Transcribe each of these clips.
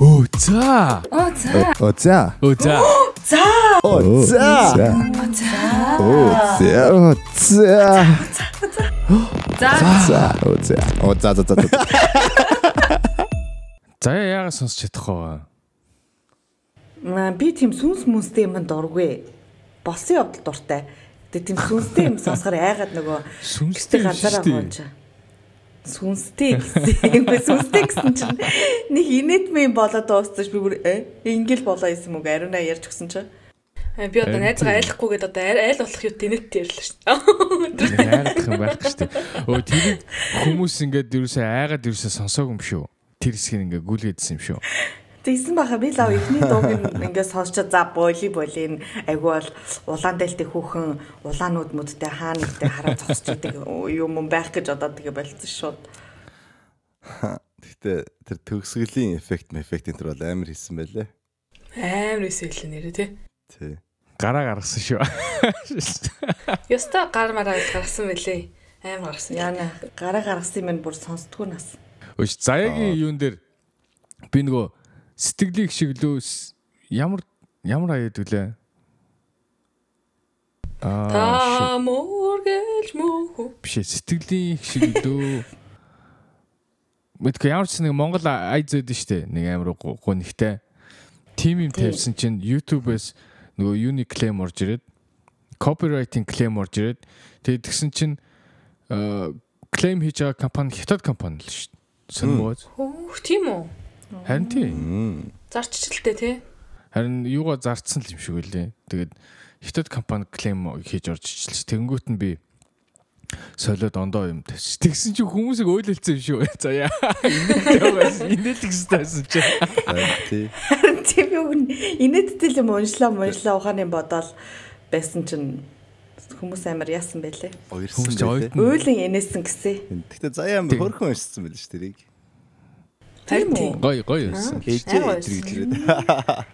Оо за. Оо за. Оо за. Оо за. За. Оо за. Оо за. Оо за. За. За. Оо за. Оо за за за. за. За яагаад сонсч чадах вэ? Маа би тийм сүнс мүнстэй юм дургүй. Болсон явдал дуртай. Тэгээ тийм сүнстэй юм сонсохоор айгаад нөгөө Сүнстэй газараа гоож. Сүнстэй гэсэн юм? Сүнстэй гэсэн чинь нэг инээдмэн болоод дуусчих би бүр э, ингээл болоо юм уу? Ариунаа ярьж өгсөн чинь. Аа, Би одоо найзгаа айлахгүйгээд одоо айл болох юу тэнэт ярьлаа шүү дээ. Яагаад юм байх шүү дээ. Өө тэрийг хүмүүс ингээд ерөөсөө айгаад ерөөсөө сонсоогүй юм шүү. Тэр хэсгийг ингээд гүйлгээдсэн юм шүү. Тэгсэн баха би лав ихний дууг ингээд сонсчод за боли болин айгу бол улаан дэлтэй хүүхэн улаанууд мүдтэй хаа нэгтэй хараад зогсож идэг юм юм байх гэж одоо тэгээ болцсон шууд. Гэтэ тэр төгсгөлийн эффект эффект энэ төр бол амар хийсэн байлээ. Амар эсэл нэрээ тий. Тий. Гараа гаргасан шүү. Яста гар мараа гаргасан байлээ. Амар гарсан. Яна гараа гаргасан юм бүр сонсдгүй нас. Өш заяагийн юун дээр би нөгөө сэтгэлийг шиг лөө с- ямар ямар аяад вүлээ? Аа Та мөргөж мөхөө. биш сэтгэлийн шиг лөө. Мэдгүй ямар ч нэг Монгол ай зөөд нь штэ нэг амар гунигтай. Тим юм тавьсан чинь YouTube-ээс нөгөө юуны клейм орж ирээд copywriting клейм орж ирээд тэгээд тэгсэн чинь клейм хийж байгаа компани хятад компани л штэ. Сонирхож. Хөөх тийм үү? Харин тийм. Мм. Зарччльтэй тий. Харин юугаа зарцсан л юм шиг үлээ. Тэгээд хятад компани клейм хийж орж ижилч. Тэнгүүт нь би солиод ондоо юм тавьчих. Тэгсэн чинь хүмүүсийг ойлөлцсөн юм шүү. За яа. Инээлэх хэвчээсэн чи. Тий. Тийм юу инээдтэй л юм уншлаа уншлаа ухааны бодоол байсан чинь хүмүүс амар яасан бэлээ. Уярсан Хүмүүс ч байлээ. ойд- Уйлын инээсэн гэсэн. Гэтэ заяа амар хөрхөн уншсан байл ш тэрийг. Тийм үү? Гой гой юусэн. Хээжээ Амар тэр уйсан. гэж.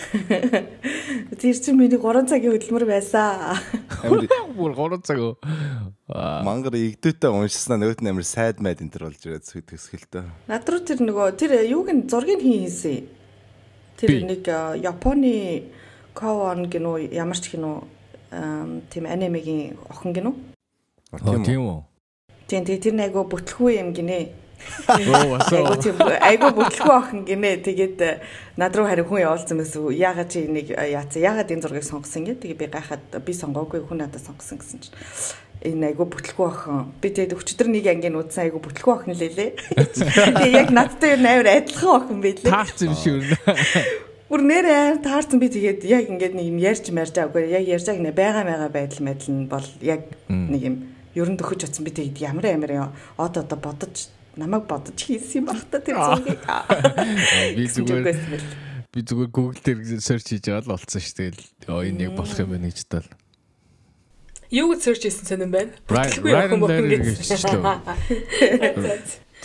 Тэр чинь миний 3 цагийн хөдөлмөр байсан. Амар Бүр 3 цаг. уу. Мангар игдүүтэй уншснаа нөгөөт нь амар сайд майд энэ төр болж ирээд төсгөлтөө. Над руу тэр нөгөө тэр юуг нь зургийг хийн хийсэн. Тэр нэг э, Японы Каван гинөө ямар ч гинөө эм, тийм анимегийн охин гинөө. Тийм үү. Тийм тэр нэг айгу бүтлгүй юм гинэ. Оо асуу. айгу бүтлгүй охин гинэ. Тэгээд э, над руу харин хүн явуулсан байсан. Яагаад чи энийг э, яатсан? Яагаад энэ зургийг сонгосон гэ? Тэгээ би гайхаад би сонгоогүй хүн надад сонгосон гэсэн чинь энэ айгу бүтлгүй охин. Би тэгээд өчтөр нэг ангийн үзсэн айгу бүтлгүй охин лээ. Тэгээ яг надтай юу амар адилхан охин байлээ. Таарч юм шүү. Бүр нэрээ таарсан би тэгээд яг ингээд нэг юм ярьж марж байгаагүй яг ярьж байгааг нэ байгаа байгаа байдал мэдл нь бол яг нэг юм ерөн төхөж очсон би тэгээд ямар амар од одоо бодож намайг бодож хийсэн юм бах та тэр зургийг Би зүгээр би зүгээр Google дээр search хийж байгаа л болцсон шүү. Тэгэл оо энэ яг болох юм байна гэж тал. Юу гэж search хийсэн сонирн байна? Гэж гэсэн. хэлчихлээ.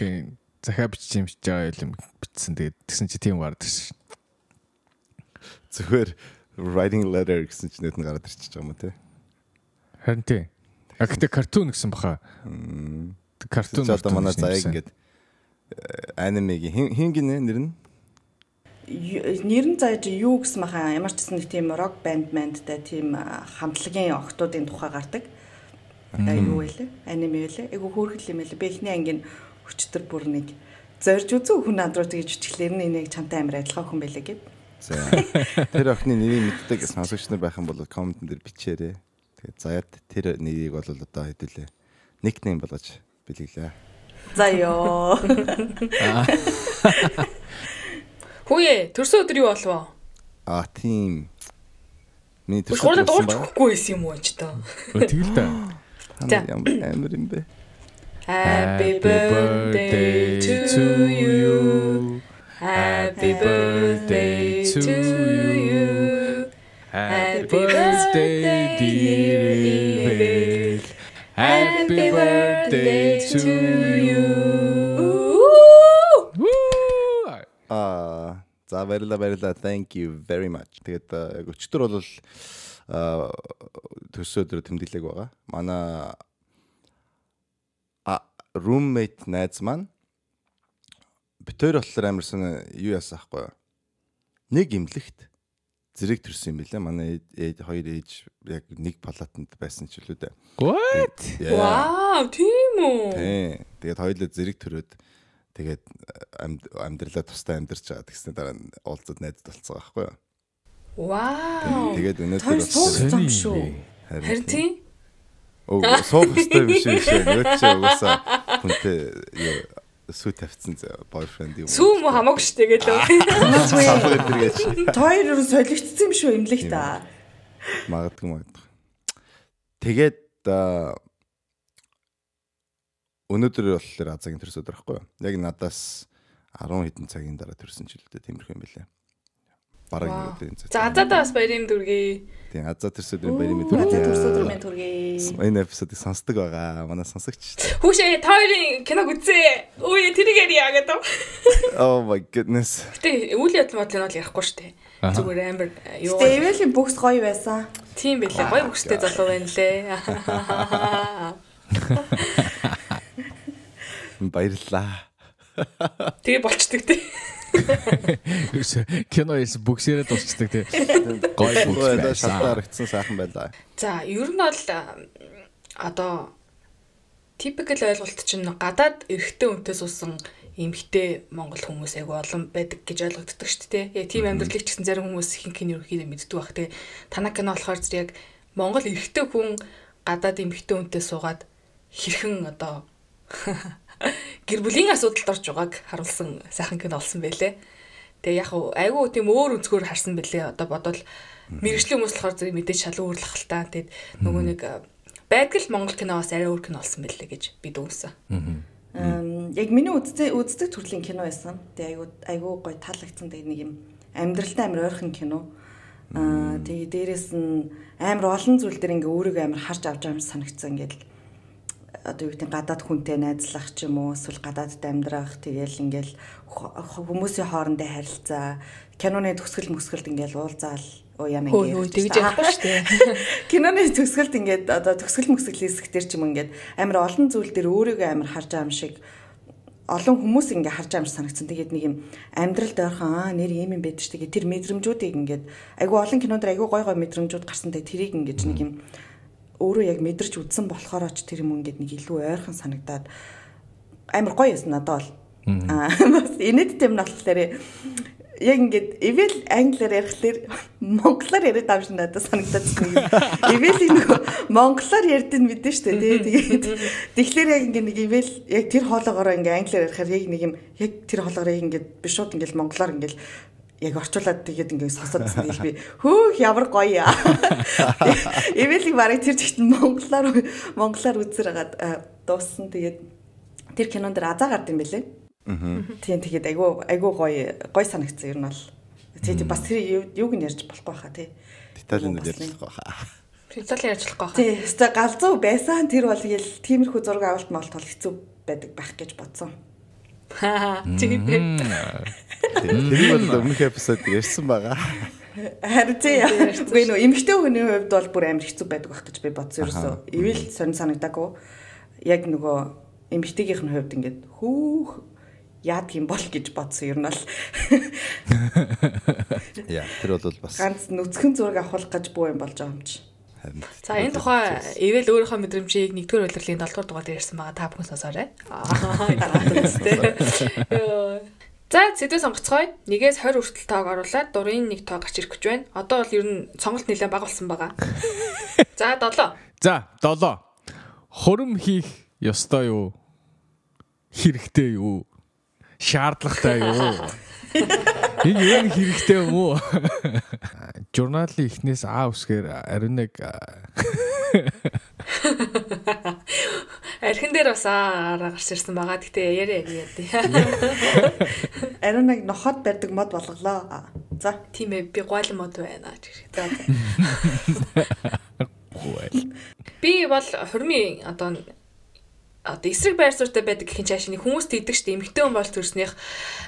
Тийм захаа бичиж юм шиг байгаа юм бичсэн. Тэгээд тэгсэн чи тийм гараад ирсэн. Зүгээр writing letter гэсэн чинь нэт нь гараад ирчихэж байгаа юм тий. Харин тий. А гэтээ картун гэсэн баха. Картун. Одоо манай заяаг ингээд анимегийн хин гинэ нэр нь Нэр нь зааж юу гэсэн маха ямар ч гэсэн нэг тийм рок банд мандтай тийм хамтлагийн охтуудын тухай гардаг. А юу вэ? Аниме вэ? Айгу хөөрхөл юм байлээ. Би эхний ангийн өчтөр бүр нэг зорж үзүү хүн над руу тэгж үтгэлээр нь энийг чамтай амар адилхан хүн байлээ гэд. За тэр охины нэрийг мэддэг сонсогч нар байх юм бол коммент дээр бичээрэй. Тэгээд заяад тэр нэрийг бол одоо хэдүүлээ. Никнейм болгож бэлгэлээ. За ёо. Хүүе, төрсөн өдөр юу болов? А тийм. Миний төрсөн хурдан төрсөн дуурч өгөхгүй байсан юм уу ч та. Тэгэл та. Амар юм бэ? Happy birthday to you. Happy birthday to you. Happy birthday dear. Happy birthday to you. Woo! Аа за баярлалаа баярлалаа. Thank you very much. Тэгээд а, яг өчтөр бол а төсөө өдөр тэмдэглэг байгаа. Манай а roommate найз маань битээр болохоор амарсан юу яасан ахгүй юу? Нэг имлэгт зэрэг төрсөн юм билээ. Манай ээж хоёр ээж яг нэг палатанд байсан ч үлээ дээ. What? Yeah. Вау, тийм үү? Тий. Тэгээд хоёулаа зэрэг төрөөд тэгээд амьд- амьдралаа тусдаа амьдарч байгаа тэгснэ дараа нь уулзаад найзад болцсон байхгүй юу? Вау. Тэгээд өнөөдөр юм шүү. Харин тийм. Оо суух ёстой биш биш. Нөгөө чи угаасаа хүнтэй юу сүү тавьчихсан зэ бойфренд юм. Сүү мө хамаагүй штэ гэлөө. Сахар өдргэж Тойр юу солигдсон юм шүү имлэг та. магадгүй магадгүй. Тэгээд өнөөдөр болохоор азагийн төрс өдөр байхгүй юу? Яг надаас 10 хэдэн цагийн дараа төрсөн ч үлдээ тиймэрхүү юм билээ. Бараг өдрийн цаг. За азаадаа бас баярын дүргий. Тийм азаа төрс өдрийн баярын Надад мэдрэмж. төрсөдөр минь түргээ. Энэ эпизодыг сонсдог байгаа. Манай сонсогч. Хүүшээ тойрын киног үзээ. Үй тэрийг яриа гэдэг. Oh my goodness. Гэтэ үйл явдал модлын бол ярихгүй штэ. Аха. Зүгээр амар юу. Гэтэ Эвэлийн бүкс гоё байсан. Тийм байлээ. Гоё бүстэй залуу байна лээ. Баярлалаа. Тэгээ болчдөг те. Кино яс бүксээрээ дуусчдаг тий. Гой шалтгаан харагдсан сайхан байлаа. За, ер нь бол одоо типикал ойлголт чинь гадаад эрэгтэй үнтэй суусан эмэгтэй монгол хүмүүс айгу олон байдаг гэж ойлгогддог шүү дээ. Яг тийм амьдралыг ч гэсэн зарим хүмүүс ихэнх нь ерөөхдөө мэддэг бах те. Танаа кино болохоор зэрэг яг монгол эрэгтэй хүн гадаад эмэгтэй үнтэй суугаад хэрхэн одоо гэр бүлийн асуудалд орж байгааг харуулсан сайхан кино болсон байлээ. Тэгээ яг айгүй тийм өөр өнцгөр харсан бэлээ. Одоо бодвол мэрэгжлийн хүмүүс болохоор зэрэг мэдээж шал өөрлөх л та. Тэгээд нөгөө нэг байдгал Монгол киноос арай өөр кино болсон бэлээ гэж би дүнсэн. Эм, Яг миний үздэг үздэг төрлийн кино байсан. Тэгээ айгу айгу гоё таалагдсан тэгээ нэг юм амьдралтай амар ойрхон кино. Аа тэгээ дээрэс нь амар олон зүйл дээр ингээ өөрийгөө амар харж авч байгаа юм санагдсан ингээл одоо юу гэдэг гадаад хүнтэй найзлах ч юм уу эсвэл гадаадд амьдрах тэгээл ингээл хүмүүсийн хоорондын харилцаа киноны төгсгөл мөсгөлд ингээл уулзаал уу яна Хөө хөө тэгж яахгүй шүү дээ. Киноны төгсгөлд ингээд одоо төгсгөл мөсгөл хэсэгтэр ч юм ингээд амар олон зүйл дээр өөрийгөө амар харж байгаа юм шиг олон хүмүүс ингээ харж юм шиг санагдсан. Тэгээд нэг юм амьдралд ойрхон аа нэр ийм юм байдаг шүү. Тэгээд тэр мэдрэмжүүдийг ингээд айгүй олон кинонд айгүй гой гой мэдрэмжүүд гарсан. Тэгээд тэрийг ингээд нэг юм өөрөө яг мэдэрч үдсэн болохоор ч тэр юм ингээд нэг илүү ойрхон санагдаад амар гоё юмсан надад бол. Аа бас инээдтэй юм болохоор яг ингээд эвэл англиар ярихлаар монголоор яриад шиг надад санагдаад байна. Эвэлийн нөгөө монголоор ярьдаг нь мэдэн штэ тий. Тэгээд тэгэхээр яг ингээд нэг эвэл яг тэр хоолоогоор ингээд англиар ярихаар яг нэг юм яг тэр хоолоогоор яг ингээд биш шууд ингээд монголоор ингээд яг орчуулад тэгээд ингээд сонсоодсэн гэж би хөөх ямар гоё яа. Эвэлийг барыг тэр чигт монголоор монголоор үзэр хагаад дууссан. Тэгээд тэр кинонд дэр азаа гард юм бэлээ. Тийм тэгээд айгу айгу гоё гоё санагдсан ер нь бол. Тэгээд бас тэр юу- юуг нь ярьж болохгүй хаа тий. Деталийн Бас үйл явдлах баха. Философи ярьжлахгүй хаа. Тий, өстой галзуу байсан тэр бол тэгэл тиймэрхүү зураг авалт молт бол хэцүү байдаг байх гэж бодсон. Тийм. Тэр бол өмнөх эпизод ярьсан байгаа. Харин тий. Үгүй нөө эмгтэй хүний хувьд бол бүр амар хэцүү байдаг байх гэж би бодсон ерөөсөө. Ивэл сонь санагдаагүй. Яг нөгөө эмгтэйгийнх нь хувьд ингээд хүүх яад юм бол гэж бодсон ер нь бол Яа, тэр бол бас ганц нүцгэн зураг авахлах гэж буу юм болж байгаа юм чи. харин. За энэ тухай ивэл өөрийнхөө мэдрэмжийг нэгдүгээр удирлын 7 дугаар дугаар дээр ярьсан байгаа та бүхэн сонсоорой. Аа. За сэдвээ сонгоцгоё. Нэгээс 20 хүртэл тоог оруулаад дурын нэг тоо гарч ирэх гэж байна. Одоо бол ер нь сонголт нэлээд бага болсон байгаа. За 7. За 7. Хурим хийх ёстой юу? Хэрэгтэй юу? Шаардлагатай юу? Энэ юу нэг хэрэгтэй юм уу? Журналын ихнээс А үсгээр ариун нэг Архин дээр бас аараа гарч ирсэн байгаа. Гэтэ яриа яриа. Ариун нэг нохоод барьдаг мод болголоо. За Тийм ээ би гойлон мод байна гэж. За. Би бол хурмын одоо одоо эсрэг байр суурьтай байдаг гэхин чааш нэг хүмүүс тийдэг штэ эмхтэй хүн бол төрснийх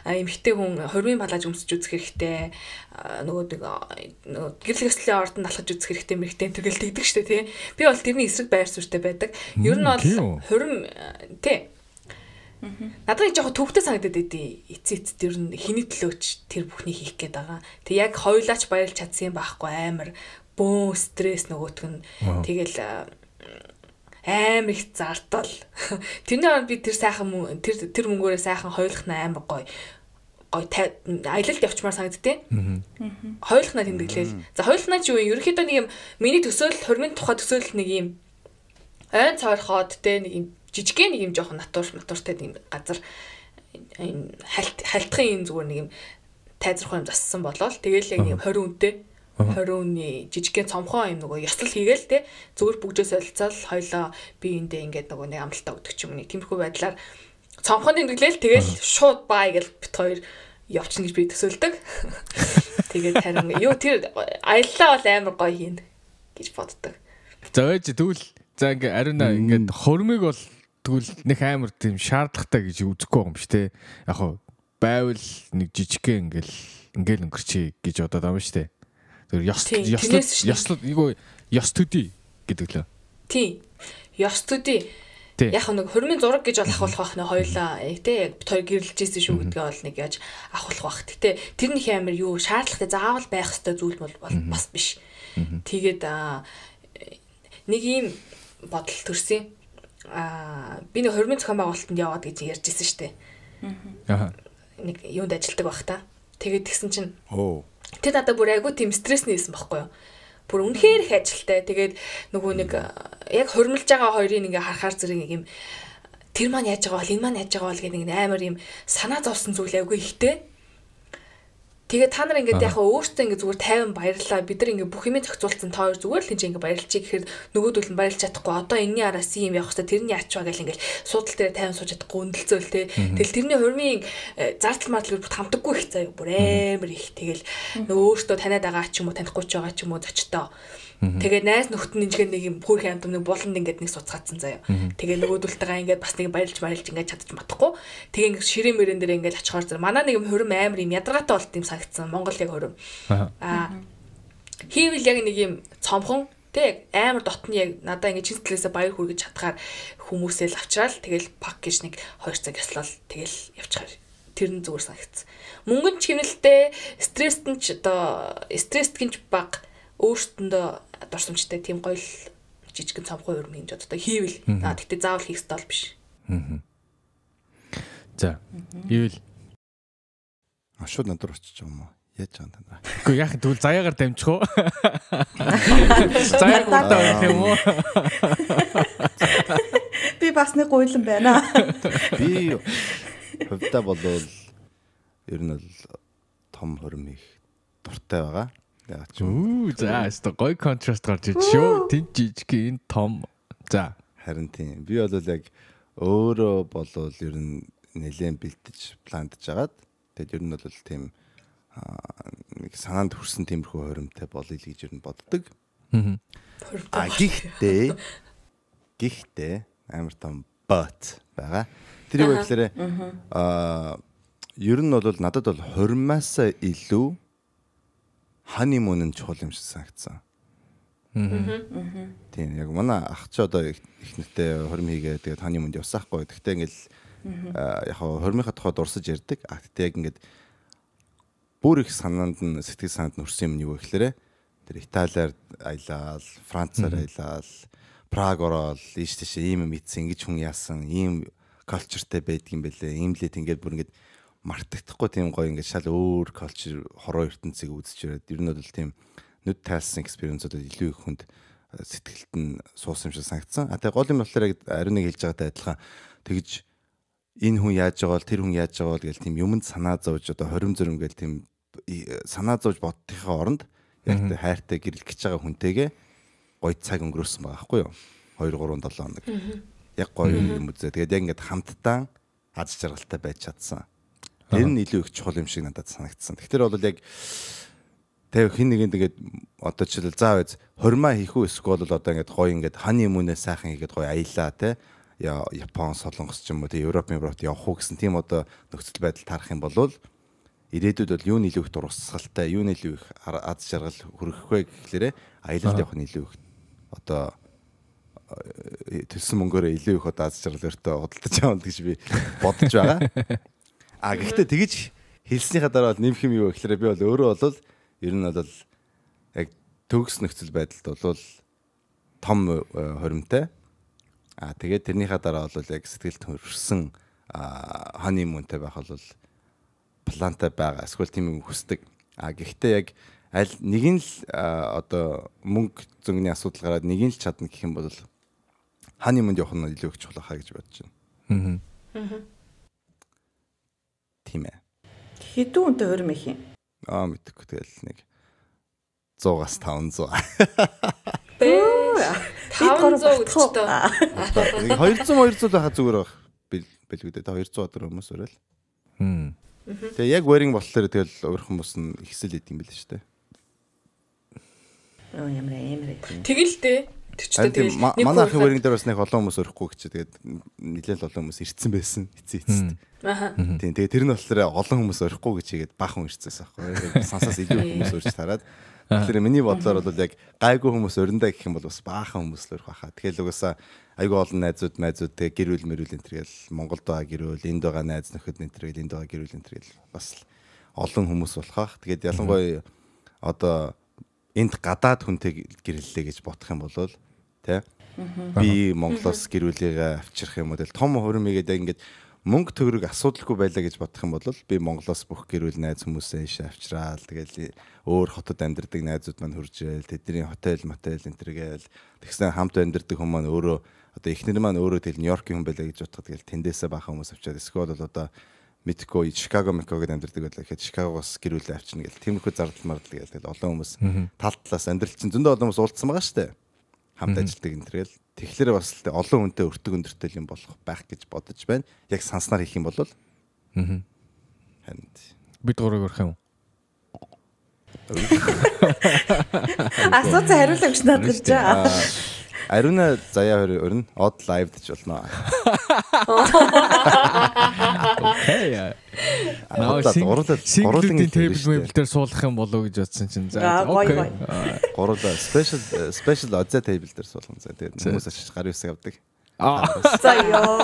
а, эмхтэй хүн хурмын балааж өмсөж үзэх хэрэгтэй. Нөгөө нөгөө гэрэл гэслийн ордонд алхаж үзэх хэрэгтэй мэрэгтэй тэгэл тэгдэг штэ тий. Би бол тэрний эсрэг байр суурьтай байдаг. Ер нь бол хурим а, тий. Надад яг жоохон төвхтэй санагдаад байдیں۔ Эцээ эцэд ер нь хиний төлөөч тэр бүхний хийх гээд байгаа. Тэг яг хоёулаач баярлж чадсан юм байхгүй амар. Бөө стресс нөгөөтг нь. Тэгэл амар их зардал. Тэрний оронд би тэр сайхан тэр тэр мөнгөөрөө сайхан хойлох нь амар гоё гой аялалд явчмаар санагдтыг. Хойлохнаа тэмдэглээл. За хойлохнаа ч юу юм? Ерөнхийдөө нэг юм миний төсөөлөл, хормын тухай төсөөлөл нэг юм ойн цойрхоод те нэг юм жижигхэн нэг юм жоохон натур натуртай нэг газар энэ хальт халтхын юм зүгээр нэг юм тайзрах юм зассан болол тэгэл яг нэг 20 үнэтэй 20 үнийн жижигхэн цомхон юм нөгөө ёслол хийгээл те зүгээр бүгдээ солилцоол хоёлоо би эндээ ингээд нөгөө нэг амралтаа өгдөг ч юм уу нэг тиймэрхүү байдлаар цомхон тэмдэглээл тэгэл шууд бай гэж бит хоёр явчихна гэж би төсөөлдөг. Тэгээд харин юу тэр аяллаа бол амар гоё хийн гэж боддог. За ээж тэгвэл за ингээ ариуна ингээд хормыг бол тэгвэл нэг амар тийм шаардлагатай гэж үзэхгүй юм биш те. Яг хоо байвал нэг жижигхэн ингээл ингээл өнгөрчий гэж бодоод байгаа юм шүү дээ. Тэр ёс ёс ёс юу ёс төдий гэдэг лөө. Тий. Ёс төдий Яг нэг хормын зураг гэж бол ахуулах байх нэ хоёлаа тий бит хоёр гэрэлж ийсэн шүү гэдгээ бол нэг яаж ахуулах байх. Гэтэ тэр нэг амар юу шаардлагатай заавал байх ёстой зүйл бол бас биш. Тэгээд нэг ийм бодол төрсөн. Аа би нэг хормын зохион байгуулалтанд яваад гэж ярьж ирсэн шүү дээ. Аа. Нэг юунд ажилладаг байх та. Тэгээд тэгсэн чинь. Оо. Тэр надад бүр айгу тийм стрессний байсан байхгүй юу? бүр үнэхээр их ажилтай. Тэгээд нөгөө нэг яг хурмилж байгаа хоёрыг ингээ харахаар зэрэг юм тэр маань яаж байгаа бол энэ маань яаж байгаа бол гэдэг нэг амар юм санаа зовсон зүйл айгүй ихтэй. Тэгээ та нар ингээд яг өөртөө ингээд зүгээр тайван баярлаа. Бид нар ингээд бүх юмээ зохицуулсан та хоёр зүгээр л хийж ингээд баярлчих гэхээр нөгөөдөл нь баярлж чадахгүй. Одоо энэний араас юм явах хэрэгтэй. Тэрний ачваа гэл ингээд суудал дээр тайван сууж чадахгүй өндөлцөөл те. Тэгэл тэрний хурмын э, зардал мардал бүр хамдаггүй их заяа. Бүр амар их. Тэгэл нөгөө өөртөө таниад байгаа ч юм уу танихгүй ч байгаа ч юм уу зочтой Тэгээ найз нөхдөд нэжгээр нэг юм хөөрхөн амт нэг буланд ингээд нэг суцгаацсан заяа. Тэгээ нөгөөдөлтэйгээ ингээд бас нэг баярлж баярлж ингээд чадчих матахгүй. Тэгээ ингээд ширээ мөрөн дээр ингээд очихоор зэрэг манай нэг юм хөрөм амар юм ядаргаатай болт юм санагдсан. Монгол яг хөрөм. Аа. Хийвэл яг нэг юм цомхон тэг амар дотны яг надаа ингээд чинслээсээ баяр хүргэж чадхаар хүмүүсээ л авчраал тэгэл пак гэж нэг 2 цаг яслал тэгэл явчихаар тэр нь зүгээр санагдсан. Мөнгөн ч хэмнэлтэй стресст нь ч одоо стресст гинж баг өөртөндөө дурсамжтай тийм гоё л жижигэн цомхоо өрмө гэж боддог хийвэл аа тэгтээ заавал хийх стол биш. Аа. За. Ивэл А шууд надад очиж байгаа юм уу? Яаж байгаа юм та? Үгүй яах тэгвэл заяагаар дамжих уу? Заяагаар дамжих юм уу? Би бас нэг гуйлан байна. Би хөвдөө болвол ер нь бол том хөрм их дуртай байгаа. Яг ч үү за өстө гой контраст гарч иж шүү. Тэн жижиг энэ том. За харин тийм. Би бол яг өөрөө болвол ер нь нэлээд бэлтэж пландж агаад тэгээд ер нь бол тийм нэг санаанд хүрсэн тиймэрхүү хоримтой болъё л гэж ер нь боддог. Аа гихтээ гихтээ амар том but байгаа. Тэр юу гэхээр аа ер нь бол надад бол хормоос илүү ханимун нь чухал юм шиг санагдсан. Аа. Тийм яг манай ах ч одоо их нэртэй хорим хийгээ тэгээд ханимунд явсаахгүй. Тэгтээ ингээл яг хоримынхаа тухай дурсаж ярьдаг. А тэгтээ яг ингээд бүр их санаанд нь сэтгэл санаанд нь өрсөн юм нь юу вэ гэхээр тэр Италиар аялал, Францаар аялал, Праг ороод ийш тийш ийм юм ийдсэн ингэж хүн яасан, ийм калчертэй байдаг юм бэлээ. Иймлээд ингээд бүр ингээд мартагдахгүй тийм гоё ингээд шал өөр culture хороо ертөнцийг үзэж ирээд ер нь бол тийм нүд тайлсан экспириенсуудад илүү их хүнд э, сэтгэлд нь суусан юм шиг санагдсан. А тэгээ гол юм болохоор яг ариун нэг хэлж байгаатай адилхан тэгж энэ хүн яаж байгаа бол тэр хүн яаж байгаа бол гэл тийм юмд санаа зовж одоо хорим зөрөм гэл тийм санаа зовж бодтойхоо оронд яг хайртай гэрэл гэж байгаа хүнтэйгээ гоё цаг өнгөрөөсөн байгаа байхгүй юу? 2 3 7 хоног. Яг гоё юм үзээ. Тэгээд яг ингээд хамтдаа аз жаргалтай байж чадсан. Тэр нь илүү их чухал юм шиг надад санагдсан. Тэгэхээр бол яг тэг хин нэгэнд ингээд одоо жишээл заа байз хормаа хийх үү эсвэл одоо ингээд гоё ингээд ханы хүмүүнээ сайхан хийгээд гоё аялаа те Япон, Солонгос ч юм уу те Европ, Европт явах уу гэсэн тийм одоо нөхцөл байдал тарах юм бол ирээдүйд бол юу нэлээд их дурсгалтай, юу нэлээд их аз жаргал хүрэх вэ гэхлээрэ аялалд явах нь илүү их одоо э, төлсөн мөнгөөрөө илүү их одоо аз жаргалтай худалдаж авах гэж би бодож байгаа. А гэхдээ тэгэж хэлснийхаа дараа бол нэмэх юм юу гэхээр би бол өөрөө бол ер нь бол яг төгс нөхцөл байдалд бол том э, хоримтой. А тэгээд тэрнийхаа дараа бол яг сэтгэл төрсөн ханы мөнтэй байх бол плантай байгаа. Эсвэл тийм юм хүсдэг. А гэхдээ яг аль нэг нь л одоо мөнгө зөнгөний асуудал гараад нэг нь л чадна гэх юм бол ханы мөнд явах нь илүү их чухал хаа гэж бодож байна. Аа. Тийм ээ. Хэдэн үнэтэй хөрм их юм? Аа мэдээгүй тэгэл нэг 100-аас 500. Бээ. 500 гэж тоо. 200 200 байхад зүгээр байх. Билгүүдээ 200 өдөр хүмүүс өрөөл. Хм. Тэгээ яг wearing болохоор тэгэл өөр хүмүүс нь ихсэл идэм байл шүү дээ. Оо ямар амар. Тэгэл дээ. Тэчтэй тэгэл манай ахын wearing дээр бас нэг олон хүмүүс өрөхгүй гэж тэгээд нэлээд олон хүмүүс ирцэн байсан эцээ эцэст. Аа. Тийм тэгээд тэр нь болохоор олон хүмүүс өрөхгүй гэж хийгээд баахан ирцээс аахгүй. Сансаас илүү хүмүүс өрч тараад Тэгэхээр миний бодлоор бол яг гайгүй хүмүүс өрөндөө гэх юм бол бас баахан хүмүүс л өрөх байхаа. Тэгэхээр угаасаа айгүй олон найзууд найзууд тэг гэрүүл мэрүүл энэ төргээл Монголд байгаа гэрүүл энд байгаа найз нөхөд энэ төргээл энд байгаа гэрүүл энэ төргээл бас олон хүмүүс болохах. Тэгээд ялангуяа одоо энд гадаад хүнтэй гэрлэлээ гэж бодох юм бол тий би Монголоос гэрүүлээ авчрах юм уу? Тэл том хурмигээд ингээд мөнгө төгрөг асуудалгүй байлаа гэж бодох юм бол би Монголоос бүх гэрүүл найз хүмүүсээ иш авчраал. Тэгэл өөр хотод амьдардаг найзууд маань хурж ирээл тэдний хотел мотел энэ төргээл тэгсэн хамт амьдардаг хүмүүс маань өөрөө одоо эхнэр маань өөрөө тэгэл Нью-Йоркийн хүн байлаа гэж бодоход тэгэл тэндээсээ бахан хүмүүс авчаад эсвэл бол одоо мэдхгүй Чикаго Мекко гэдээ амьдардаг байлаа. Тэгэхээр Чикагоос гэрүүлээ авчна гэл. Тиймэрхүү зардал мардал гээл тэгэл олон хүмүүс тал талаас амьдрал чинь зөндөө олон хүмүүс уулзсан байгаа штэ. Хамт ажилладаг энэ төргээл тэгэхээр бас л олон хүнтэй өртөг өндөртэй юм болох байх гэж бодож байна. Яг санснаар хийх юм бол аа. Ханд бид гурыг өрөх юм. Асууц хариулах гэж надад гэж байгаа. Ариуна заяа хоёр өрнө. Од лайв гэж болно. Окей. Наа уруулын тейбл мэбл дээр суулгах юм болов уу гэж бодсон чинь за окей. Гуруулаа special special оза тейбл дээр суулгана. За тэгээд хүмүүс очиж гар үсэг авдаг. Аа. За ёо.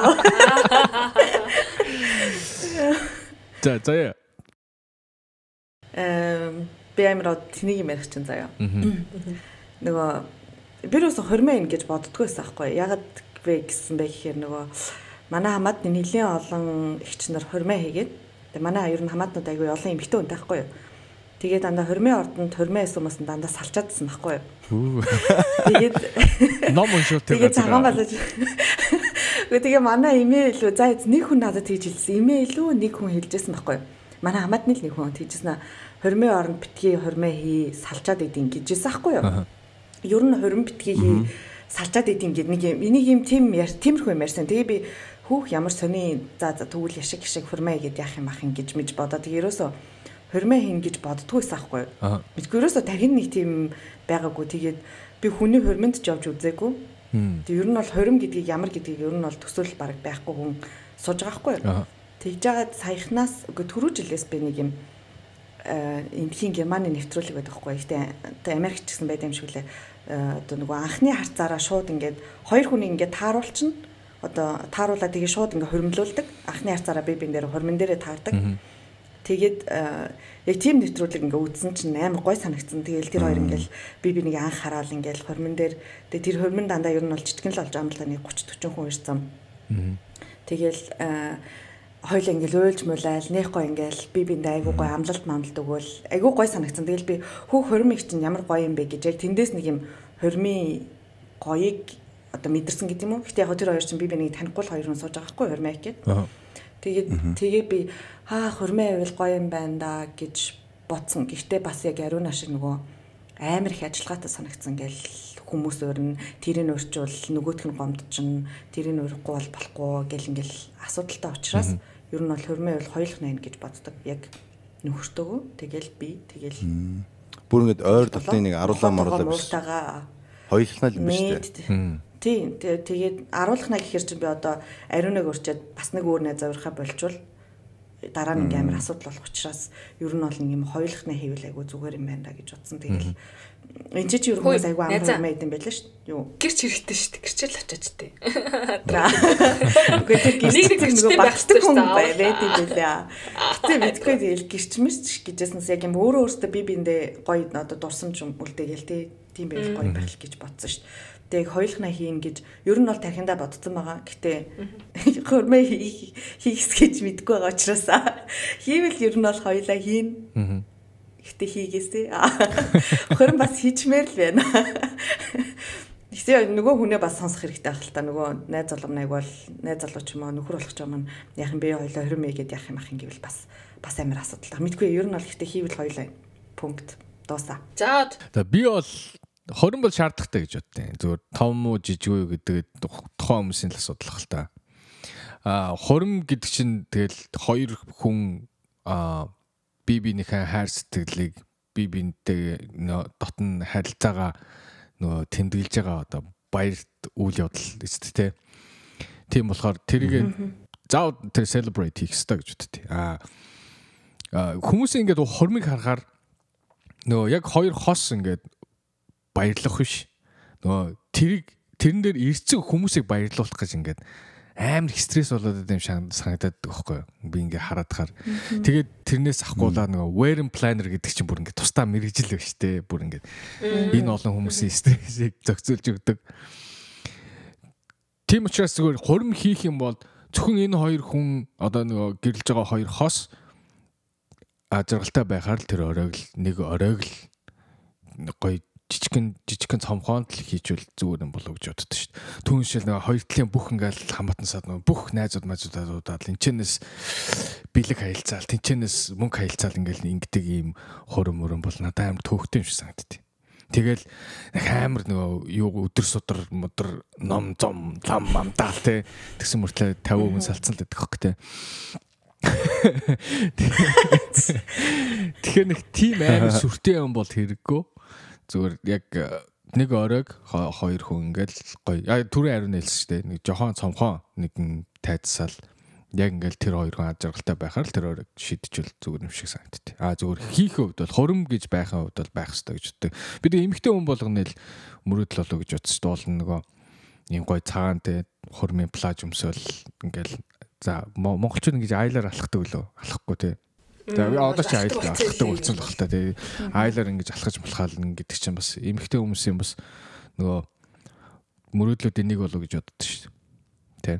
За заяа. Эм би амир тэнийг юм ярих чинь заяа. Нөгөө би юус хормоо ин гэж боддгоо байсан аахгүй ягаад вэ гэсэн бэ гэхээр нөгөө манай хамаатны нэлийн олон ихч нар хормоо хийгээд тэгээ манай ер нь хамаатнууд айгүй олон эмхтэй үнтэй аахгүй юу Тэгээд дандаа хормын ордонд хормын нь дандаа салчаадсан байхгүй юу. Тэгээд ном уншуулт тэгээд цагаан балаж. Тэгээ манай имэйл лөө за нэг хүн надад тэгж хэлсэн. Имэйл лөө нэг хүн хэлжсэн байхгүй юу. Манай хамаатны л нэг хүн тэгжсэн. Хормын оронд битгий хормоо хий салчаад идэв гэжсэн байхгүй юу ер нь хорин битгий салчаад идэм гэд нэг юм энийг юм тийм тиймэрхүү юм ярьсан. Тэгээ би хүүх ямар сони за за тэгвэл яшиг яшиг хурмаа гэд яах юм ах ингэж мэж бодоод тэгээ ерөөсө хурмаа хийн гэж боддггүйсэн аахгүй. Мэдгүй ерөөсө тархин нэг тийм байгаагүй. Тэгээд би хүний хурманд ч явж үзээгүй. Тэг ер нь бол хорим гэдгийг ямар гэдгийг ер нь бол төсөөл баг байхгүй хүн сууж байгаа байхгүй. Тэгж жагаад саяхнаас үгүй түрүү жилээс би нэг юм эндхийн Германы нэвтрүүлэг байдаг байхгүй. Гэтэ Америкч гэсэн байд юм шиг лээ одоо нөгөө анхны харцаараа шууд ингээд хоёр хүнийг ингээд тааруулчихна. Одоо тааруулаад тэгээ шууд ингээд хөрмлүүлдэг. Анхны харцаараа би бин дээр хөрмөн дээрээ таардаг. Тэгээд яг тийм нэвтрүүлэг ингээ үзсэн чинь амар гой санагдсан. Тэгээл тэр хоёр ингээл би би нэг анх хараал ингээл хормон дээр тэгээ тэр хормон дандаа ер нь бол жижигэн л болж та нэг 30 40 хүн ирсэн. Тэгээл хоёул ингээл уйлж муулайл нэхгүй ингээл би биндээ айгуу гой амлалт мамлалт өгөөл айгуу гой санагцсан. Тэгэл би хүү хормыг чинь ямар гоё юм бэ гэж яг тэндээс нэг юм хормын гоёыг одоо мэдэрсэн гэдэг юм уу. Гэтэ яг тэр хоёр чинь би бинийг танихгүй хоёр хүн сууж байгаа хгүй хормыг гэд. Тэгээд тэгээ би хаа хормын байвал гоё юм байна да гэж бодсон. Гэхдээ бас яг ариун ашиг нөгөө амар их ажиллагаатай санагцсан гэл хүмүүс өөрн тэрийг өрчвөл нөгөөх нь гомдчихно тэрийг өрөхгүй бол болохгүй гэл ингээл асуудалтай учраас ер нь бол хөрмөө бол хоёулах найна гэж боддог. Яг нөхөртөөгөө тэгэл би тэгэл бүр ингэж ойр дотны нэг аруулаа моруулаа биш. Хоёулах нь л биш үү? Тийм. Тэгээд аруулах наа гэхэр чинь би одоо ариуныг өрчөөд бас нэг өөр найз авирхаа болчвол дараа нь ингээм амар асуудал болох учраас ер нь бол нэг юм хоёулахны хийвэл айгүй зүгээр юм байна гэж бодсон. Тэгэл энэ ч ер нь хүмүүс айгүй амар юм байд юм байлаа шүү. Юу. Гэрч хэрэгтэй шүү дээ. Гэрчэл очиж тээ. Үгүй тэр гэрч нөгөө багтдаг хүн байд юм байлаа. Гэтэ мэдгүй тэгэл гэрчмэс гэжсэнс яг юм өөрөө өөртөө би биэндээ гоё одоо дурсамж үлдээгээл тий. Тийм байл гоё байх гэж бодсон шүү тэг хоёулахна хийн гэж ер нь бол тархиндаа бодсон байгаа. Гэтэ хөрмөө хийхс гэж мэдгүй байгаа учраас хийвэл ер нь бол хоёулаа хийн. Гэтэ хийгээсэй. Хөрм бас хийчмээр л байна. Тэгсээ нөгөө хүнээ бас сонсох хэрэгтэй байх л та нөгөө найз залуу найг бол найз залуу ч юм уу нөхөр болох ч юм яах юм бэ хоёлоо 20 мэйгээд яах юм ах юм гэвэл бас бас амар асуудал. Мэдгүй ер нь бол ихтэй хийвэл хоёлоо пункт дуусаа. За. За би бол хорин бол шаардлагатай гэж боддیں۔ Зүгээр том уу жижиг үү гэдэг тухайн хүмүүсийн л асуудал хэл та. Аа хорин гэдэг чинь тэгэл хоёр хүн аа бие биенийхээ хайр сэтгэлийг бие биентэй дотн харилцаагаа нөгөө тэмдэглэж байгаа одоо баярт үйл явдал эцэд тэ. Тийм болохоор тэрийг зав тэр celebrate хийх хэрэгтэй гэж боддیں۔ Аа хүмүүс ингээд хормыг харахаар нөгөө яг хоёр хос ингээд баярлах биш. Нөгөө тэрийг тэрэн дээр ирцэг хүмүүсийг баярлуулах гэж ингээд амар стресс болоод байгаа юм санагдаад байхгүй юу? Би ингээ хараад хаар. Тэгээд тэрнээс ахгуулаа нөгөө wearing planner гэдэг чинь бүр ингээ тусдаа мэрэгжил шүү дээ. Бүр ингээ энэ олон хүмүүсийн стрессийг зохицуулж өгдөг. Тийм учраас зүгээр хурим хийх юм бол зөвхөн энэ хоёр хүн одоо нөгөө гэрлж байгаа хоёр хос ажиргалтай байхаар л тэр оройг л нэг оройг л гоё жижигэн жижигэн цомхоонд л хийжүүл зүгээр юм болов гэж боддоо шүү дээ. Түүншил нэг хоёр талын бүх ингээл хамаатан сад нэг бүх найзууд мажуудаад тэнчэнэс бэлэг хаялцаал тэнчэнэс мөнгө хаялцаал ингээл ингэдэг ийм хурам мөрөн бол надад амар төөхтэй юм шиг санагдтыг. Тэгэл амар нөгөө юу өдөр судар модор ном зом лам мамдаал те тэгсэн мөртлөө 50 хүн салцсан л гэдэг хөх те. Тэгэхээр нэг тим амар сүртэй юм бол хэрэггүй зүгээр яг э, нэг оройг хоёр хүн ингээл гоё. Түрүү ариун хэлсэн шүү дээ. Нэг жохон цомхон нэгэн тайцсаал яг ингээл тэр хоёр хүн ажиргалтай байхаар л тэр оройг шидчихвэл зүгээр юм шиг санагдтыг. Аа зүгээр хийх хувьд бол хором гэж байхын хувьд бол байх хэрэгтэй гэж боддог. Бид эмэгтэй хүн болгоно л мөрөдөл болоо гэж дээ. Уул нөгөө ийм гоё цагаан те хормын плаж өмсөөл ингээл за монголчууд ингэж айлаар алхдаг лөө алахгүй те За одоо ч айл алхдаг болсон л баг та тий. Айлаар ингэж алхаж болохаал гэдэг чинь бас эмэгтэй хүмүүсийн бас нөгөө мөрөөдлүүдийн нэг болов гэж боддоо шүү дээ. Тий.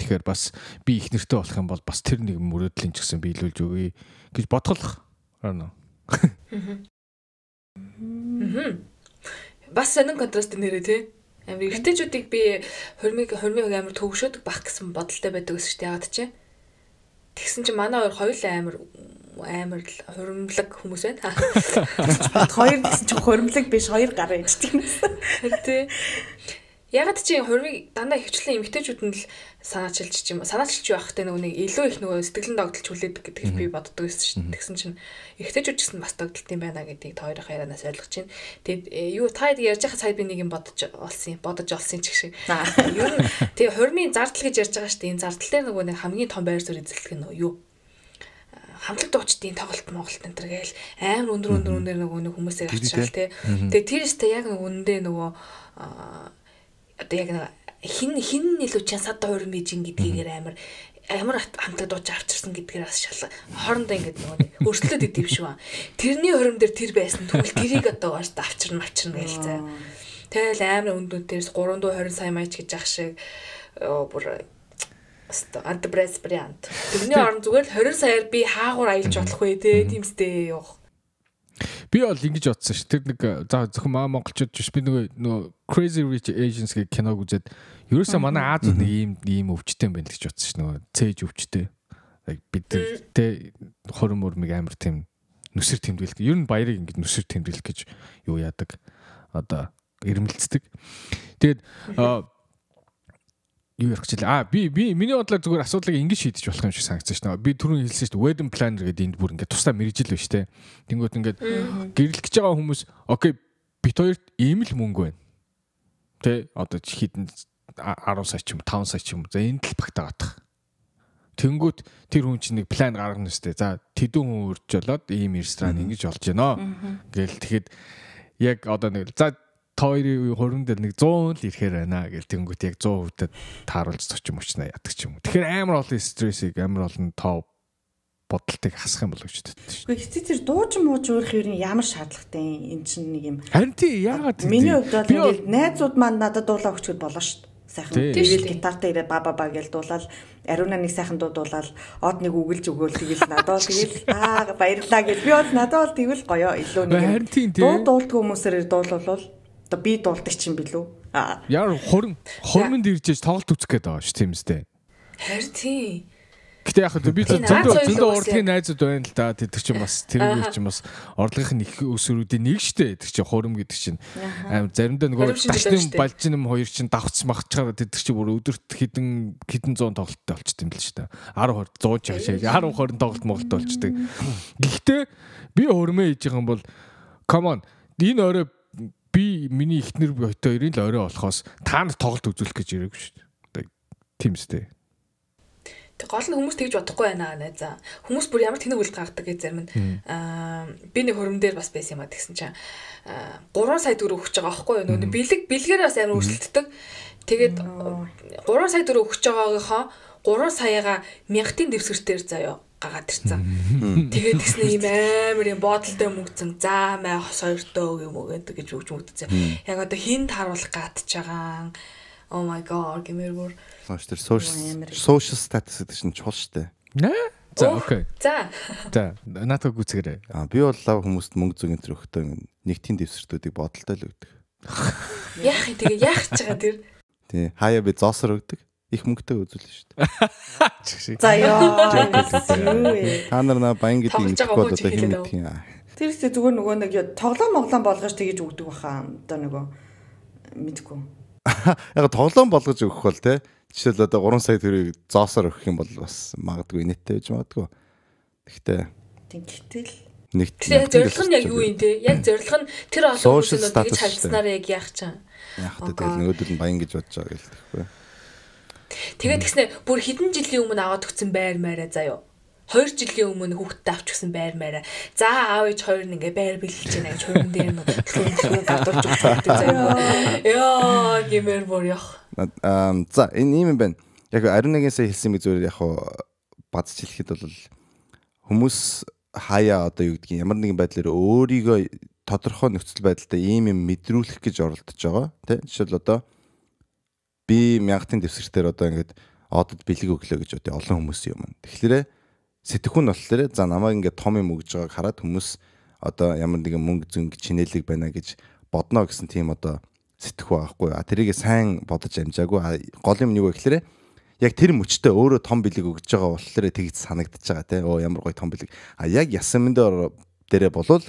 Тэгэхээр бас би их нэртэй болох юм бол бас тэр нэг мөрөөдлийн ч гэсэн биелүүлж өгье гэж бодголох. Аа. Бас сонин контраст нэрээ тий. Амир эртэжүүдийг би хормыг хормыг амир төвшөөдөг бах гэсэн бодолтой байдаг гэсэн шүү дээ. Ягаад чи? Тэгсэн чинь манай хоёр хоёул амар амар л хуримлаг хүмүүс байна. Хоёр гэсэн чинь хуримлаг биш хоёр гар ээждэг юм. Тий. Ягаад чи хурмыг дандаа хөвчлэн эмгтээчүүд нь л санаачилж юм санаачилж байх те нөгөө нэг илүү их нөгөө сэтгэлэн догдолж хүлээдэг гэдгийг би боддог байсан шин. Тэгсэн чинь эмгтээчүүд ч гэсэн бас догдолт юм байна гэдгийг та хоёрын ярианаас ойлгож байна. Тэгэд э, юу та ярьж байгаа цаyd би нэг юм бодож олсон бодож олсон ч гэх шиг. Ер нь тэгээ хурмын зардал гэж ярьж байгаа шүү дээ. Энэ зардал дээр нөгөө нэг хамгийн том байр суурь эзэлдэг нь юу хамтлаг дуучдын тоглолт Монголд энэ төр гээл амар өндөр өндөр өндөр нөгөө нэг хүмүүсийг авчрал те. Тэгээ тэр өстө яг нөгөө үндэ нөгөө одоо яг нэг хин хин илүү чансаад хуурын бижин гэдгээр амар амар хамтаа дууж авчирсан гэдгээр бас шал хоорондоо ингэж нөгөө өрсөлдөд идэв шүү. Тэрний хором дээр тэр байсан тэгвэл тэрийг одоо уус авчирна авчирна гээл заа. Тэгэл амар өнд өндөөс 320 сая маяч гэж ах шиг бүр Аста антибрес вариант. Тэрний орон зүгээр л 20 саяар би хаагуур аялж болох вэ те тиймстэй явах. Би бол ингэж бодсон ш. Тэр нэг за зөвхөн маа монголчууд биш би нөгөө нөгөө Crazy Rich Asians гэх киног үзээд ерөөсөө манай Азууд нэг ийм ийм өвчтэй юм байна гэж бодсон ш. Нөгөө цээж өвчтэй. Бид тэ хорон мөрмиг амар тийм нүсэр тэмдэглэх. Ер нь баярыг ингэж нүсэр тэмдэглэх гэж юу яадаг. Одоо ирмэлцдэг. Тэгээд юу ярих чилээ. Аа би би миний бодлоор зүгээр асуудлыг ингэж шийдэж болох юм шиг санагдсан шүү дээ. Би түрүүн хэлсэн шүү дээ. Wedding planner гэдэг энд бүр ингээд тусдаа мэрэгжил байна шүү дээ. Тэнгүүт ингээд гэрлэх гэж байгаа хүмүүс окей бит хоёрт ийм л мөнгө байна. Тэ одоо хитэн 10 сая ч юм 5 сая ч юм. За энэ л багтаагаадах. Тэнгүүт тэр хүн чинь нэг план гаргана штэ. За тэдэн хүн үрж болоод ийм ресторан ингэж болж байна. Гэл тэгэхэд яг одоо нэг за хоёрын хурим дээр нэг 100 л ирэхээр байна гэл тэнгүүт яг 100% тааруулж зочин мөчнө яадаг ч юм уу. Тэгэхээр амар олон стрессийг амар олон тоо бодолтыг хасах юм болов ч гэдэг. Гэхдээ хэцүү тэр дууж мууж уурах юм ямар шаардлагатай энэ чинь нэг юм. Харин тий яагаад Миний хувьд бол ингээд найзууд маань надад дуулаа өгчөд болно шүү дээ. Сайхан тэгэл гитартаа ирээд ба ба ба гэж дуулаад ариуна нэг сайхан дуу дуулаад од нэг үгэлж өгөөл тэгэл надад тэгэл аа баярлаа гэж би бол надад бол тэгвэл гоё илүү нэг дуу дуулдаг хүмүүсээр дуулуулвал одоо би дуулдаг чинь билүү. Аа. Яар хурим хуримд ирж тоглолт үзэх гээд байгаа шүү тийм үстэй. Харин тий. Гэтэ яг би зөндөө зөндөө урлагийн найзууд байна л да. Тэд чинь бас тэр чинь бас орлогын их өсвөрүүдийн нэг штэ. Тэр чинь хурим гэдэг чинь аим заримдаа нөгөө дашны балжин юм хоёр чинь давхц махчаар тэд чинь бүр өдөрт хідэн хідэн 100 тоглолттой болчт юм л штэ. 10 20 100 жишээ 10 20 тоглолт моголт болчдөг. Гэхдээ би хурмээ хийж байгаа юм бол come on энэ орой би миний ихнэр хоёрын л орой болохоос та нар тоглолт үзүүлэх гэж ирээгүй шүү дээ. Тийм үстэй. Тэг гол нь хүмүүс тэгж бодохгүй байна найзаа. Хүмүүс бүр ямар тэнэг үлд гаргадаг гэж зарим нь аа би нэг хөрөм дээр бас байсан юм а тэгсэн чинь 3 сая төгрөг өгч байгаа байхгүй юу? Нөгөө бэлэг бэлгээр бас амар өрсөлддөг. Тэгээд 3 сая төгрөг өгч байгаагийнхаа 3 саяга мянхтын дэвсгэртээр заяа гагаад ирцэн. Тэгээд тэгснэ ийм амар юм бодолтой мөнгөцөн заа маа хос хоёртой юм уу гэдэг гэж өгч мөгдсөн. Яг одоо хинт харуулах гатж байгаа. Oh my god гэмээр бүр Маш тэр social status гэдэг чинь чул штэ. Нэ? За окей. За. За наатаа гүцгэрээ. Аа би бол лав хүмүүст мөнгө зүгийн тэр өгтөө нэгтийн дэвсэртүүдийг бодолтой л өгдөг. Яах юм тэгээ яах ч байгаа тэр. Тий. Хаяа би зоосор өгдөг. Их мөнгөтэй үзүүлнэ шүү дээ. За ёо. Та нар на баян гэдэг юм ихгүй бол одоо хэн мэдэх юм. Тэр ихтэй зүгээр нөгөө нэг тоглоом моглоом болгож тэгэж өгдөг баха. Одоо нөгөө мэдгүй. Яг тоглоом болгож өгөх бол те жишээл одоо 3 сая төгрөгийг зоосоор өгөх юм бол бас магадгүй нэттэй байж магадгүй. Гэхдээ тийм гэтэл нэг тийм зорилго нь яг юу юм те? Яг зорилго нь тэр олон хүмүүсийн тэгж харьцснараа яг яах чам. Яг тэгэл нөгөөдөл нь баян гэж бодож байгаа гэл тэгэхгүй. Тэгээд тэгснэ бүр хэдэн жилийн өмнө аваад өгсөн байр маараа заяо. 2 жилийн өмнө хүүхдэд авч гисэн байр маараа. За аав ээж хоёр нь ингээ байр бэлдэж байна гэж хөрөн дээр нь төлөвлөгөө гадуурч өгч байдаг заяа. Яа гэмээр бүр яах. Аа за энэ юм байна. Яг ариун нэгэн сая хэлсэн би зүгээр яг бадж хэлэхэд бол хүмүүс хаяа одоо юу гэдгийг ямар нэгэн байдлаар өөрийгөө тодорхой нөхцөл байдалтай ийм юм мэдрүүлэх гэж оролдож байгаа. Тэ жишээл одоо би мянгатын дэвсгэртээр одоо ингээд одод бэлэг өглөө гэж одоо олон хүмүүс юм. Тэгэхээр сэтгхүүн болохоор за намайг ингээд том юм өгж байгааг хараад хүмүүс одоо ямар нэгэн мөнгө зөнгө чинэлэг байна гэж бодно гэсэн тийм одоо сэтгэх байхгүй. А тэрийг сайн бодож амжаагүй. Гол юм нь юу вэ гэхээр яг тэр мөчтөө өөрөө том бэлэг өгж байгаа болохоор тэгж санагдаж байгаа те. Оо ямар гоё том бэлэг. А яг ясан мэндээр дээрээ болвол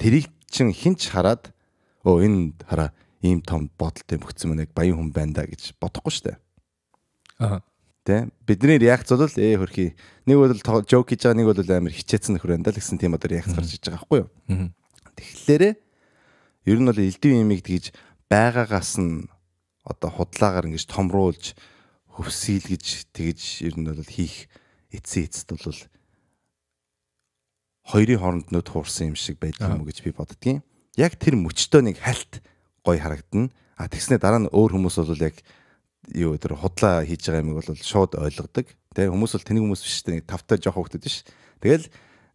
тэрийг чин хинч хараад оо энэ хараа ийм том бодолтой мөгцсөн яг баян хүн байна да гэж бодохгүй штэ. Аа. Тэ бидний реакц бол ээ хөрхи нэг бол жок хийж байгаа нэг бол амар хичээсэн нөхөр байна да л гэсэн тийм одоо реакц гарч иж байгаа байхгүй юу. Тэгэхээр ер нь бол элдв имийг тэгж байгаагаас нь одоо худлаагаар ингэж томруулж хөвсөйлгэж тэгж ер нь бол хийх эцсийн эцэд бол хоёрын хооронд нөт хуурсан юм шиг байдаг юм гэж би боддгийн. Яг тэр мөчтөө нэг хальт гоё харагдана. А тэгснэ дараа нь өөр хүмүүс бол яг юу тэр худлаа хийж байгаа юмыг бол шууд ойлгодог. Тэ хүмүүс бол тэнийг хүмүүс биш тэ тавтай жоох хөвгдөд биш. Тэгэл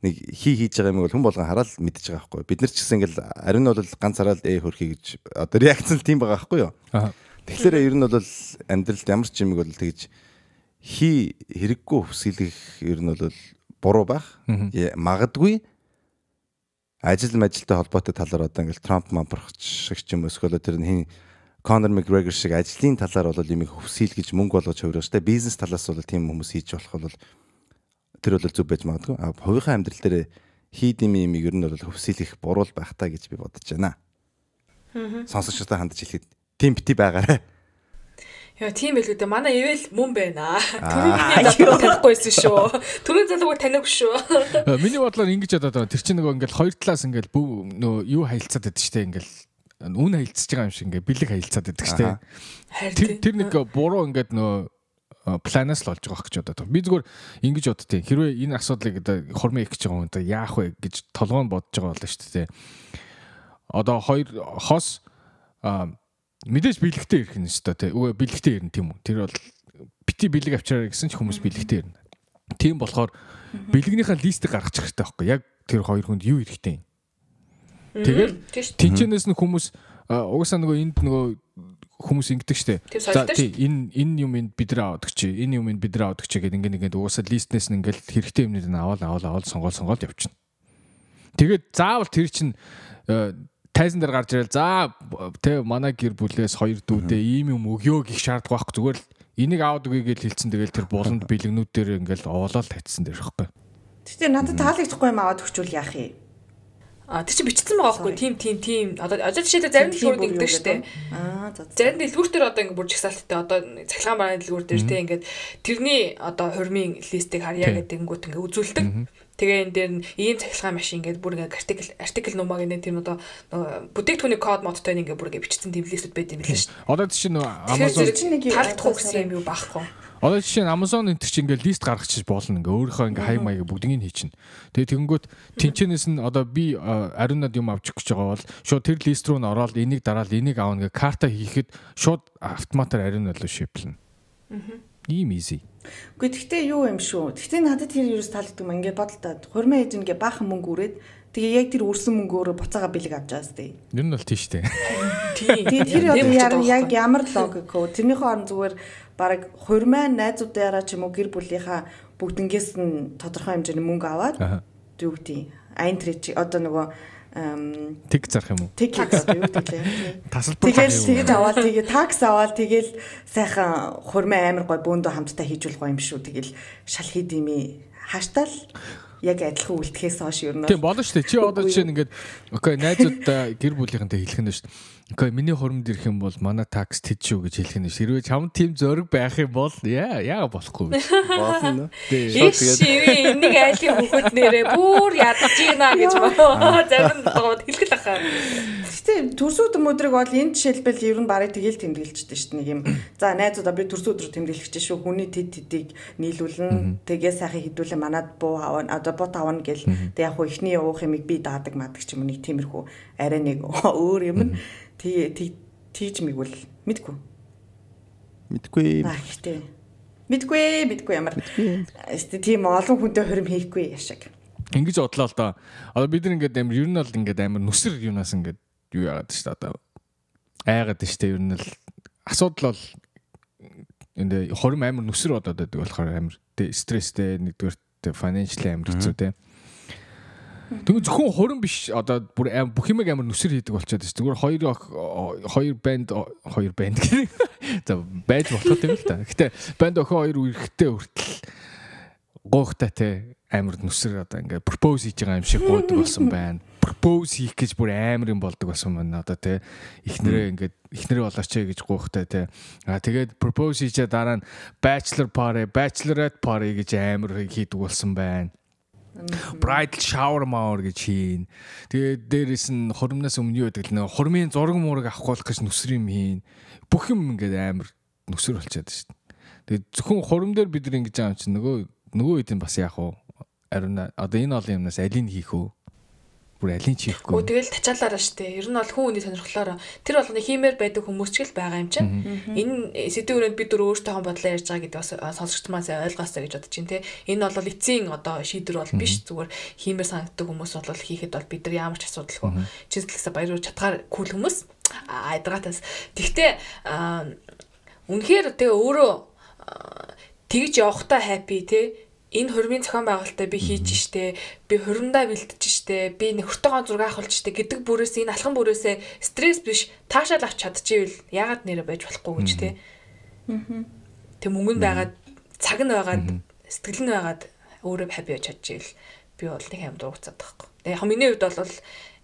нэг хий хийж байгаа юмыг бол хүн болгон хараад мэдчихэж байгаа байхгүй. Бид нар ч гэсэн ингээл ариун бол ганц хараад ээ хөрхий гэж одоо реакц нь тийм байгаа байхгүй юу. Тэгэхээр ер нь бол амьдралд ямар ч юмыг бол тэгж хий хэрэггүй хүсэлгэх ер нь бол буруу байх. Магадгүй ажил мэжилтэй холбоотой талаар одоо ингээл Трамп мампарч шиг ч юм эсвэл тэр хин Conor McGregor шиг ажлын талаар бол юмыг хөвсөйл гэж мөнгө болгож хувирах штэ бизнес талаас бол тийм хүмүүс хийж болох бол тэр бол зүг байж магадгүй. А хувийнхаа амьдрал дээр хийд юм юм ер нь бол хөвсөйлөх буруу байх та гэж би бодож байна. Сонсогчтой хандж хэлэхэд тийм бити байгаарай. Яа тийм л үү. Манай ивэл мөн байна. Түрүүний залуу танихгүйсэн шүү. Түрүүний залууг танихгүй шүү. Миний бодлоор ингэж ядаад байна. Тэр чинь нөгөө ингээл хоёр талаас ингээл нөгөө юу хаилцаад байдаг штэ ингээл үн хаилцаж байгаа юм шиг ингээ бэлэг хаилцаад байдаг штэ. Тэр тэр нэг буруу ингээд нөгөө планаас л олж байгаа гэж бодоод байна. Би зүгээр ингэж боддتي. Хэрвээ энэ асуудлыг одоо хурмын их гэж байгаа юм одоо яах вэ гэж толгойн бодож байгаа болно шүү дээ. Одоо хоёр хос мэдээж бэлэгтэй ирэх нь шүү дээ. Үгүй бэлэгтэй ирнэ тийм үү. Тэр бол бити бэлэг авчираа гэсэн ч хүмүүс бэлэгтэй ирнэ. Тийм болохоор бэлгнийхаа листийг гаргачих хэрэгтэй байхгүй яг тэр хоёр хүнд юу хэрэгтэй юм. Тэгэл тэнчэнээс нь хүмүүс угаасаа нөгөө энд нөгөө хүмүүс ингэдэг штэ. За тий энэ энэ юм энд бид нар аваад чи энэ юм энд бид нар аваад чи гэдэг ингээ нэгэд угаасаа листнээс нь ингээл хэрэгтэй юмнууд нь аваад аваад аваад сонгоол сонгоол явчихна. Тэгээд заавал тэр чин тайзан дээр гарч ирэл за тэ манай гэр бүлээс хоёр дүүдээ ийм юм өгөө гих шаардлагагүй байхгүй зүгээр л энийг аваад өгье гэж хэлсэн. Тэгэл тэр буланд бэлгнүүд дээр ингээл овоолол татсан дээр ихгүй. Гэтэ надад таалагдахгүй юм аваад өгчүүл яах юм? А тэр чинь бичсэн байгаа байхгүй тийм тийм тийм одоо одоо жишээлбэл зарим дэлгүүрүүд ингэдэг штэ. Аа за. Зарим дэлгүүр дээр одоо ингэ бүр жагсаалттай одоо цахилгаан барааны дэлгүүр дээр те ингээд тэрний одоо хурмын листийг харьяа гэдэг ингэнгүүт ингээ үзүүлдэг. Тэгээ энэ дээр нь ийм цахилгаан машин ингээд бүр ингээ артикл артикл нумаг энэ тийм одоо бүтээгдэхүүний код модтой ингээ бүр ингээ бичсэн тийм листүүд байт юм шүү дээ. Одоо чинь Amazon талдах гэсэн юм юу баахгүй. Одоо жишээ нь Amazon энэ чинь ингээл лист гаргачих болно ингээ өөрийнхөө ингээ хай маяг бүгднийг хийчин. Тэгээ тэгэнгүүт тэнчэнээс нь одоо би ариунад юм авчих гэж байгаа бол шууд тэр лист руу н ороод энийг дараал энийг аавна ингээ карта хийхэд шууд автоматар ариунад руу шиплэн. Аа. Ийм easy. Гэхдээ тэгтээ юу юм шүү. Тэгтээ надад тэр юус таалагддаг юм ингээ бодлоо. Хурмын ээж ингээ баахан мөнгө үрээд тэгээ яг тэр үрсэн мөнгөөрөө буцаага бэлэг авч байгаа сте. Ер нь бол тийш дээ. Тэгээ тэр одоо яг ямар логик вэ? Тэрнийхөө орон зүгээр бараг хурмаа найзуудаараа ч юм уу гэр бүлийнхаа бүгднгээс нь тодорхой хэмжээний мөнгө аваад юу гэдэг айн трич одоо нөгөө тэг зарах юм уу? Тэг одоо юу гэдэг лээ. Тасалбар тэгэл тэгэж аваад тэгээ такс аваад тэгэл сайхан хурмаа амар гой бөөндөө хамтдаа хийж болох юм шүү. Тэгэл шал хид ими хаштал яг адилхан үлдэхээс хойш ер нь. Тийм болно шүү дээ. Чи одоо жишээ нь ингээд окей найзууд гэр бүлийнхэнтэй хэлэх нь шүү дээ Окей, миний хуримд ирэх юм бол манай такс тэд шүү гэж хэлэх нь. Хэрвээ чам тийм зориг байх юм бол яа яа болохгүй биш. Болно. Тэгээд энийг айлын хүүхэд нэрээ бүр ядаж гинэ гэж боо. Зарим доод хэлгэл ахаа. Гэтэ төрсөд өдрийг бол энэ жишээлбэл ер нь барыг тэгэл тэмдэглэжтэй шүү дээ. Нэг юм. За найзуудаа би төрсөд өдөр тэмдэглэж шүү. Хүний тэд тэдийг нийлүүлнэ. Тэгээ сайхан хідүүлээ манад буу авна. Одоо бут авна гэл. Тэг яг хуу ихний уух юмыг би даадаг мадаг ч юм уу нэг тиймэрхүү арай нэг өөр юм. Тий тийж мигвэл мэдгүй. Мэдгүй. Аа гэтээ. Мэдгүй, мэдгүй ямар. Эсвэл тийм олон хүнтэй хорим хийхгүй яшаг. Ингиж бодлоо л доо. Одоо бид нар ингээд амар ер нь бол ингээд амар нүсэр юунаас ингээд юу яагаад ч одоо айгаад штэ ер нь л асуудал бол энэ хорим амар нүсэр бодоод байдаг болохоор амар стресстэй нэгдүгээр financial амар хэцүү те. Тэгвэл зөвхөн хуран биш одоо бүр бүх юмыг амар нүсэр хийдэг болчиход байна. Зүгээр хоёр хоёр банд хоёр банд гэх. За байж болох юм л та. Гэтэ банд охин хоёр үерхтэй хүртэл гоохтай те амар нүсэр одоо ингээ пропоз хийж байгаа юм шиг гоодаг болсон байна. Пропоз хийх гэж бүр амар юм болдог болсон байна. Одоо те ихнэрээ ингээ ихнэрээ болооч гэж гоохтай те. А тэгээд пропоз хийчээ дараа нь bachelor party, bachelorette party гэж амар хийдэг болсон байна bridal shower маар гэж хийн. Тэгээд дээрэс нь хуримнаас өмнө юу гэдэг л нэ хурмын зураг муураг авах гэж нүсэр юм хийн. Бүх юм ингээд амар нүсэр болчиход дээ. Тэгээд зөвхөн хурам дээр бид нар ингэж байгаа юм чинь нөгөө нөгөө үед нь бас яах вэ? Ариун одоо энэ олон юмнаас алийг хийх үү? Бүр алийг хийхгүй. Өө тэгэл тачаалаараа штэ. Ер нь бол хүн хүний сонирхлоор тэр болгоны хиймээр байдаг хүмүүс ч л байгаа юм чинь. Энэ сэдвүүрэнд бид дөр өөртөө бодлоо ярьж байгаа гэдэг бас сонсогчдмаас ойлгоосоо гэж бодож чинь те. Энэ бол эцсийн одоо шийдвэр бол биш зүгээр хиймээр санагддаг хүмүүс бол хийхэд бол бид нар ямар ч асуудалгүй. Чиглэлсээ баяр чатгаар кул хүмүүс айдгатаас. Тэгтээ үнэхээр тэгээ өөрөө тэгж явахтаа хаппи те энэ хурмын зохион байгуулалтаа би хийж штэ би хуримдаа бэлтэж штэ би нөхөртөөгөө зураг авахулж штэ гэдэг бүрээс энэ алхан бүрээсээ стресс биш таашаал авч чадчихвэл ягаад нэрэ байж болохгүй гэж те. Тэг мөнгөнд байгаад цаг нь байгаад сэтгэл нь байгаад өөрөө хаппи байж чадчихвэл би бол нэг юм дургуцаад байхгүй. Яг миний хувьд бол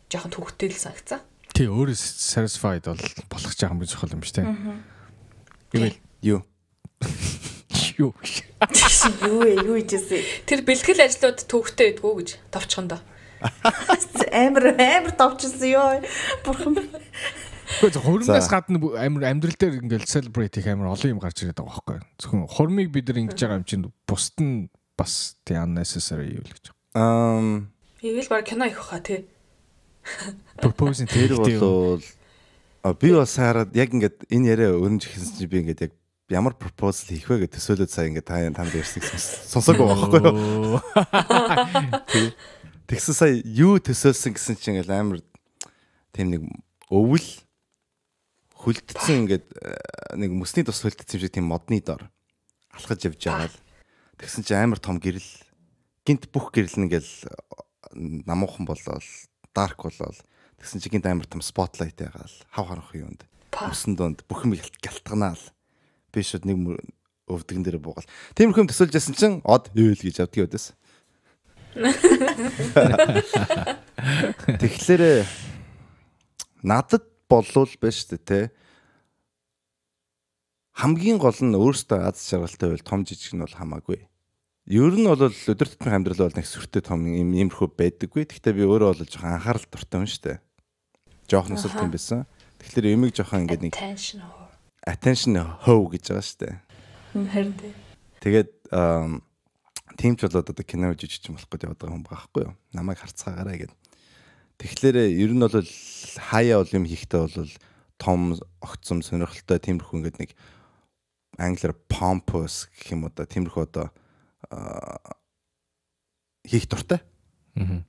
жоохон төвхтэй л санагцсан. Тий өөрөө satisfied бол болох жоохон би чухал юм шүү дээ юу юу? Юу ээ юу хийжсэн? Тэр бэлтгэл ажлууд төвхтэй байдгүй гэж товчхондоо амар амар товчсон ёо. Бурхан Гэхдээ хурмаас гадна амар амьдрал дээр ингээл celebrate хийх амар олон юм гарч ирээд байгаа байхгүй. Зөвхөн хурмыг бид нар ингэж байгаа юм чинь бусд нь бас тий unnecessary юу л гэж. Аа Ивэл баг кино их хаа тий. Propose тэр бол а би бас хараад яг ингээд энэ яриа өрнж ихсэн чинь би ингээд яг ямар пропозал хийх вэ гэж төсөөлөд сая ингээд та танд ярьсыг сонсоогүй байхгүй юу. Тэгсэн сая юу төсөөлсөн гэсэн чинь ингээд амар тийм нэг өвөл хүлдсэн ингээд э, нэг мөсний тус хүлдсэн шиг тийм модны дор алхаж явж байгаа л тэгсэн чинь амар том гэрэл гинт бүх гэрэл нэгэл намуухан болол дарк болол. Тэгсэн чинь гинт амар том спотлайт байгаал. Хав харанх юунд? Мөсөн донд бүх юм гялтганаал би шууд нэг өвдгөн дээр буугаал тиймэрхүү юм төсөөлж ясан чинь од ивэл гэж авдгийг өдөөс Тэгэхээр надад болвол байж тээ те хамгийн гол нь өөртөө аз жаргалтай байл том жижиг нь бол хамаагүй. Ер нь бол өдөр тутмын амьдрал бол нэг сүртэй том юм иймэрхүү байдаггүй. Гэхдээ би өөрөө бол жоохон анхаарал дуртай юм шүү дээ. Жоохноос л тийм байсан. Тэгэхээр эмиг жоохон ингээд нэг attention hoe гэж байгаа шүү дээ. Харин тий. Тэгээд тийм ч болоод одоо кино жижиг юм болох гэдэг байгаа юм байхгүй юу? Намайг харцгаагаарай гэд. Тэгэхээр ер нь бол хаяа бол юм хийхдээ бол том огцом сонирхолтой тиймэрхүү ингээд нэг англиар pompous гэх юм уу да тиймэрхүү одоо хийх дуртай. Аа.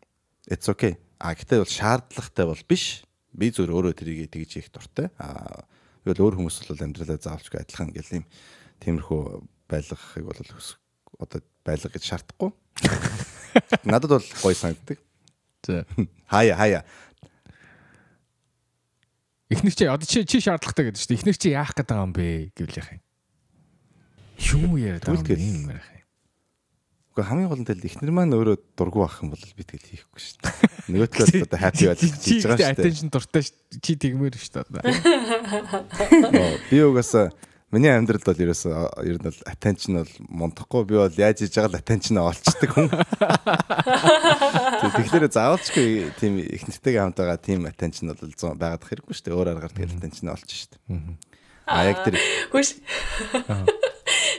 It's okay. А гэхдээ бол шаардлагатай бол биш. Би зөв өөрөө тэрийг тэгж хийх дуртай. А бол өөр хүмүүс бол амьдралаа заавалчгүй адилхан гэл юм тиймэрхүү байлгахыг бол одоо байлга гэж шаардахгүй. Надад бол гоё санагддаг. За. Хаяа хаяа. Эхнэр чи одоо чи чи шаардлагатай гэдэг чинь эхнэр чи яах гээд байгаа юм бэ гэвэл яах юм. Юу яриад байгаа юм бэ? Уу хамгийн гол нь тэл эхнэр маань өөрөө дургу авах юм бол би тэгэл хийхгүй шүү дээ. Нөгөө талаас одоо happy байж хийж байгаа шүү дээ. Attention дуртай чи тэгмээр шүү дээ. Би угаасаа Миний амьдралд бол ерөөсөө ер нь бол attention бол мундахгүй би бол яаж хийж байгаа л attention олцдог хүн. Тэгэхээр заавалчгүй тийм их нэртэйгээ хамт байгаа тийм attention бол байгаад хэрэггүй шүү дээ. Өөр аргаар тэгэл attention олж шүү дээ. А яг тэр Хүш.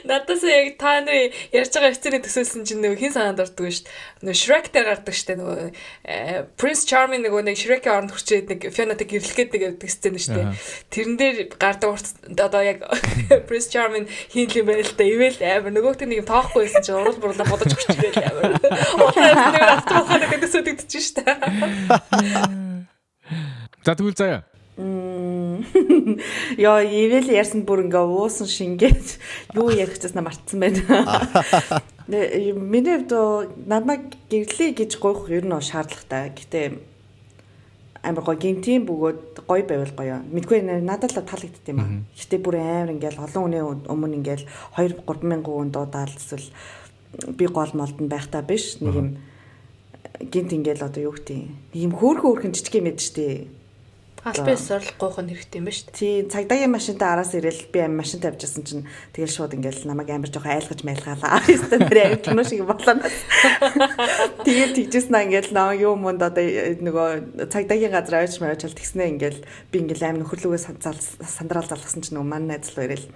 Надаас яг та нарын ярьж байгаа эцэрийн төсөөлсөн чинь нөгөө хин санаанд ордог шүү дээ. Нөгөө Shrek дээр гардаг шүү дээ. Нөгөө э, Prince Charming нөгөө нэг Shrek-ийн оронд хүрчээд нэг Fiona-тай гэрлэхэд нэг гэдэг сцен шүү дээ. Тэрэн дээр гардаг урт одоо яг Prince Charming хин л юм байл та ивэл амар нөгөөт нэг юм тоохгүй байсан чинь урал бурлаа бодож өгч ирэл амар. Улаан нэг автомат гэдэг төсөөлөгдөж шүү дээ. За тэгвэл заяа. Яа, ивэл ярьсан бүр ингээ уусан шингээд юу ярих гэжсэн мартсан байна. Миний хувьд намайг гэрлээ гэж гойх ер нь шаардлагатай. Гэтэ амар гоё гинтийн бөгөөд гоё байвал гоё. Мэдгүй надад л таалагдд юм аа. Гэтэ бүр амар ингээл олон хүний өмнө ингээл 2 3 мянган хүн дуудаал эсвэл би гол молдонд байхтаа биш. Нэг юм гинт ингээл одоо юу гэдэг юм хөөхөн хөөхөн жижиг юм эд штэ Албан ёсоор гуйх нь хэрэгтэй юм ба шүү. Тий, цагдаагийн машинтай араас ирэл би амин машин тавьжсэн чинь тэгэл шууд ингээл намайг амар жоох айлгаж майлгаалаа. Эсвэл тэр кино шиг болоо. Тэгээд тэгжсэн аа ингээл наа юу мунд одоо нөгөө цагдаагийн газар ойч маяч л тэгснэ ингээл би ингээл амин нөхөрлөгөө сандраал залгасан чинь нөгөө манай найз л ирэл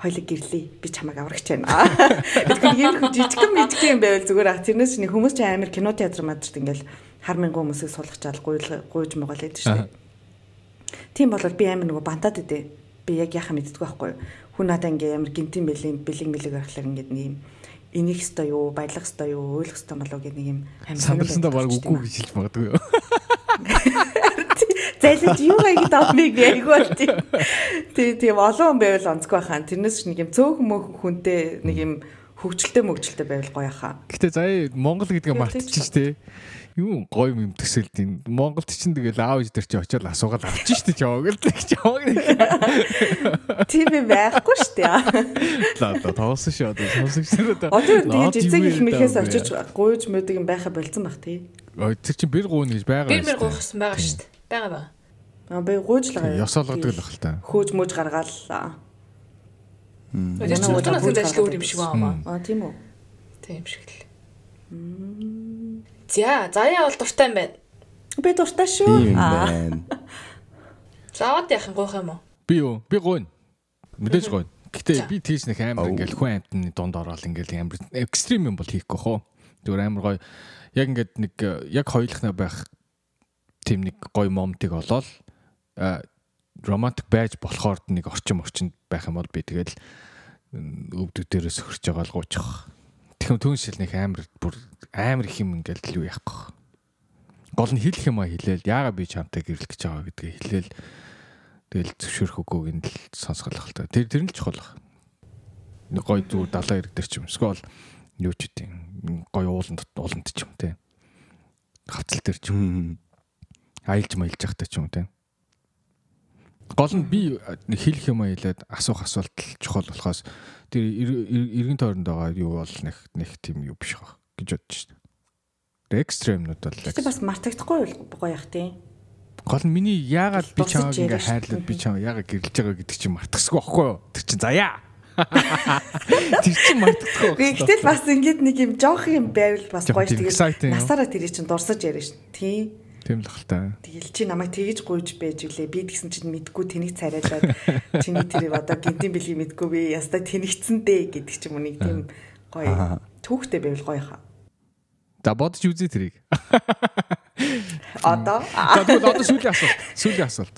хоёлыг гэрлээ. Би чамайг аврагч байна. Тэгэхээр юм жижигэн мижигэн юм байвал зүгээр ах тэрнээс чинь хүмүүс чинь амар кино театр мадрт ингээл хар мянган хүмүүсийг суулгачаал гуйж моголээд байдаг шүү дээ. Тийм болол би амар нөгөө бантаад идэ. Би яг яхаа мэддэггүй байхгүй. Хүн надаа ингээ амар гинтийн бэлэг бэлэг мэлэг байхлаар ингээ нэг юм энийг өстой юу, баялах өстой юу, өөлөх өстой болов гэдэг нэг юм амар санагдсандаа баг үгүй гэж хэлж магадгүй юу. Зайлж юу гэж тавмыг яг бол тийм. Тийм тийм олон хүн байвал онцгүй байхаа. Тэрнээс нэг юм цөөхөн мөх хүнтэй нэг юм хөвгчлөлтэй мөгчлөлтэй байвал гоё хаа. Гэтэ заяа Монгол гэдгээ мартчих штэ юу гоё юм төсөөлтийн Монголд чинь тэгэл аав ээж дээр чи очиод асуугаад авчих штэ чааг л чааг тийм байхгүй штэ лаа лаа тоосон шүү. Одоо сонсогчдод одоо тэгээд эцэг их мэхээс очиж гуйж мэдэг юм байха болцсон баг тий. Тэр чинь бэр гуйна гэж байгаа бэр бэр гуйхсан байгаа штэ байгаа ба аа би гуйж л байгаа ёсоологдаг л бах л та. Хөөж мөж гаргааллаа Тэр чинь утгаас нь ажил өөр юм шиг байна. Аа тийм үү. Тийм шиг л. За, заяа бол дуртай юм байна. Би дуртай шүү. Аа. Яах юм гоох юм уу? Би юу? Би гойно. Мэдээж гойно. Гэтэ би тийш нэг амар ингээл хүн амтны дунд ороод ингээл амар экстрим юм бол хийхгүй хоо. Зүгээр амар гоё. Яг ингээд нэг яг хоёулахна байх тийм нэг гоё момтыг олоод романтик байж болохоор нэг орчим орчинд байх юм бол би тэгэл өвдөг дээрээс хөрч байгаа л гуучих. Тэгэхээр түн шил нэг амар бүр амар их юм ингээл юу яахгүй. Гол нь хэлэх юм а хэлээл яага би чамтай гэрлэх гэж байгаа гэдгийг хэлээл тэгэл зөвшөөрөх үгүйг нь л та. Тэр тэр нь л чухал баг. Нэг гой зүгээр далайн ирэг дээр ч юм. Эсвэл юу ч үгүй гой ууланд ууланд ч юм те. Хавцал дээр ч юм. Аялж маялж явахтай ч юм те. Гол нь би нэг хэлэх юм а хэлээд асуух асуулт чухал болохоос тэр эргэн тойронд байгаа юу бол нэг нэг тийм юу биш баг гэж бодож шээ. Тэр экстремнүүд бол Гэтэ бас мартагдахгүй гоё яах тийм. Гол нь миний яагаад би чамайг ингээ хайрлаад би чамайг яагаад гэрлэж байгаа гэдэг чинь мартахгүй байхгүй юу? Тэр чинь заяа. Тэр чинь мартахгүй. Би гэтэл бас ингэж нэг юм жоох юм байвал бас гоё Тэгээд насаараа тэрий чинь дурсаж яриа ш. Тийм. Тийм л хальтаа. Тэгэл чи намайг тэгэж гуйж байж үлээ. Би тэгсэн чинь мэдгүй тэнийг царайлаад чиний тэр одоо гинтийн бэлгийг мэдгүй би ястаа тэнэгцэн дээ гэдэг ч юм уу нэг тийм гоё түүхтэй байвал гоё хаа. За бодож үзье тэрийг. Одоо За тэгвэл одоо сүүлийн асуулт. Сүүлийн асуулт.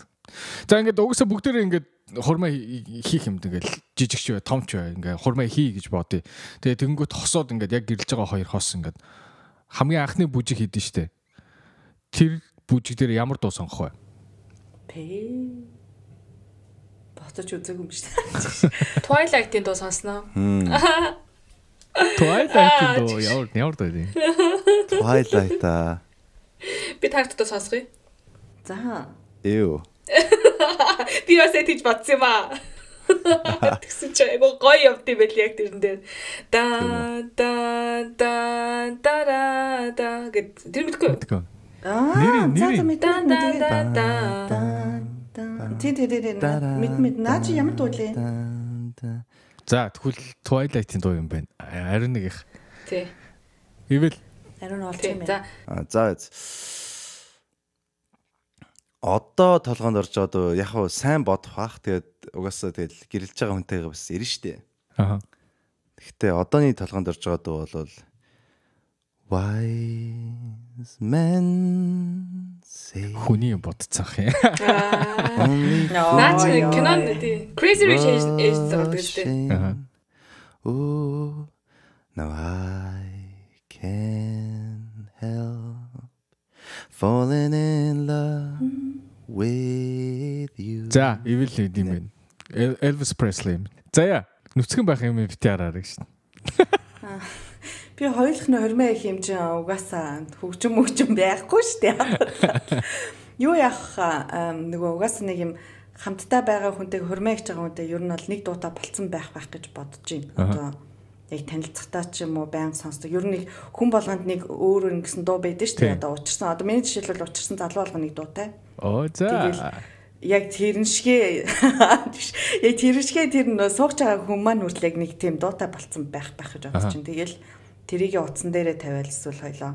За ингээд угсаа бүгдээрээ ингээд хурмаа хийх юм тэгэл жижигч бай, томч бай ингээд хурмаа хий гэж бодъё. Тэгээ тэгэнгүүт хосоод ингээд яг гэрэлж байгаа хоёр хос ингээд хамгийн анхны бүжиг хийдэн штэ. Тэр бүжиг дээр ямар дуу сонгох вэ? Тэ. Боцож үзээгүй юм биш. Twilight-ийн дуу сонсноо. Twilight дуу ямар ямар дуу вэ? Twilight а. Би таарт дуу сонсгоё. За. Эв. Би бас тэгж бодсон юм аа. Тэгсэн чи айгу гоё явд юм байл яг тэрэн дээр. Да да да да да да гэд тэр мэдгүй. Мэдгүй. Аа. За за нэрийн. мэд Да мэд да мэд. да да. Тий тий тий мэд мэд наа чи ямар дуулээ? За тэгвэл Twilight-ийн дуу юм байна. Ариун нэг их. Тий. Ивэл Ариун Тий. юм За байна. А за. Одоо толгоонд орж байгаа дөө яг хуу сайн бодох бах. Тэгээд угаасаа тэгэл гэрэлж байгаа хүнтэйгээ бас ирнэ штэ. аа Гэхдээ одооний толгоонд орж байгаа дөө бол Wise men say хүний юм бодцаах юм. only наа чи Яа, кинон яа. тий. Crazy Rich Asians гэдэг. Аа. Oh, now I can help falling in love with you. За, ивэл юм байна. Elvis Presley. За яа, нүцгэн байх юм бити хараарай шин. Би хоёулах нь хормоо их юм чинь угаасаа хөгжим мөгжим байхгүй шүү дээ. Юу яах нөгөө угаасаа нэг юм хамтдаа байгаа хүнтэй хормоо хийж байгаа хүнтэй ер нь бол нэг дуута болцсон байх байх гэж бодож байна. Одоо яг танилцахтаа ч юм уу баян сонсдог. Ер нь хүн болгонд нэг өөр өөр ингэсэн дуу байдаг шүү дээ. Одоо учирсан. Одоо миний жишээлбэл учирсан залуу болгоно нэг дуутай. Оо за. Яг тэрэн шигээ яг тэрэн шигээ тэр нөө сууж байгаа хүн маань хүртэл яг нэг тийм дуутай болцсон байх байх гэж бодож чинь. Тэгэл тэрийг утсан дээрээ тавиал эсвэл хоёлоо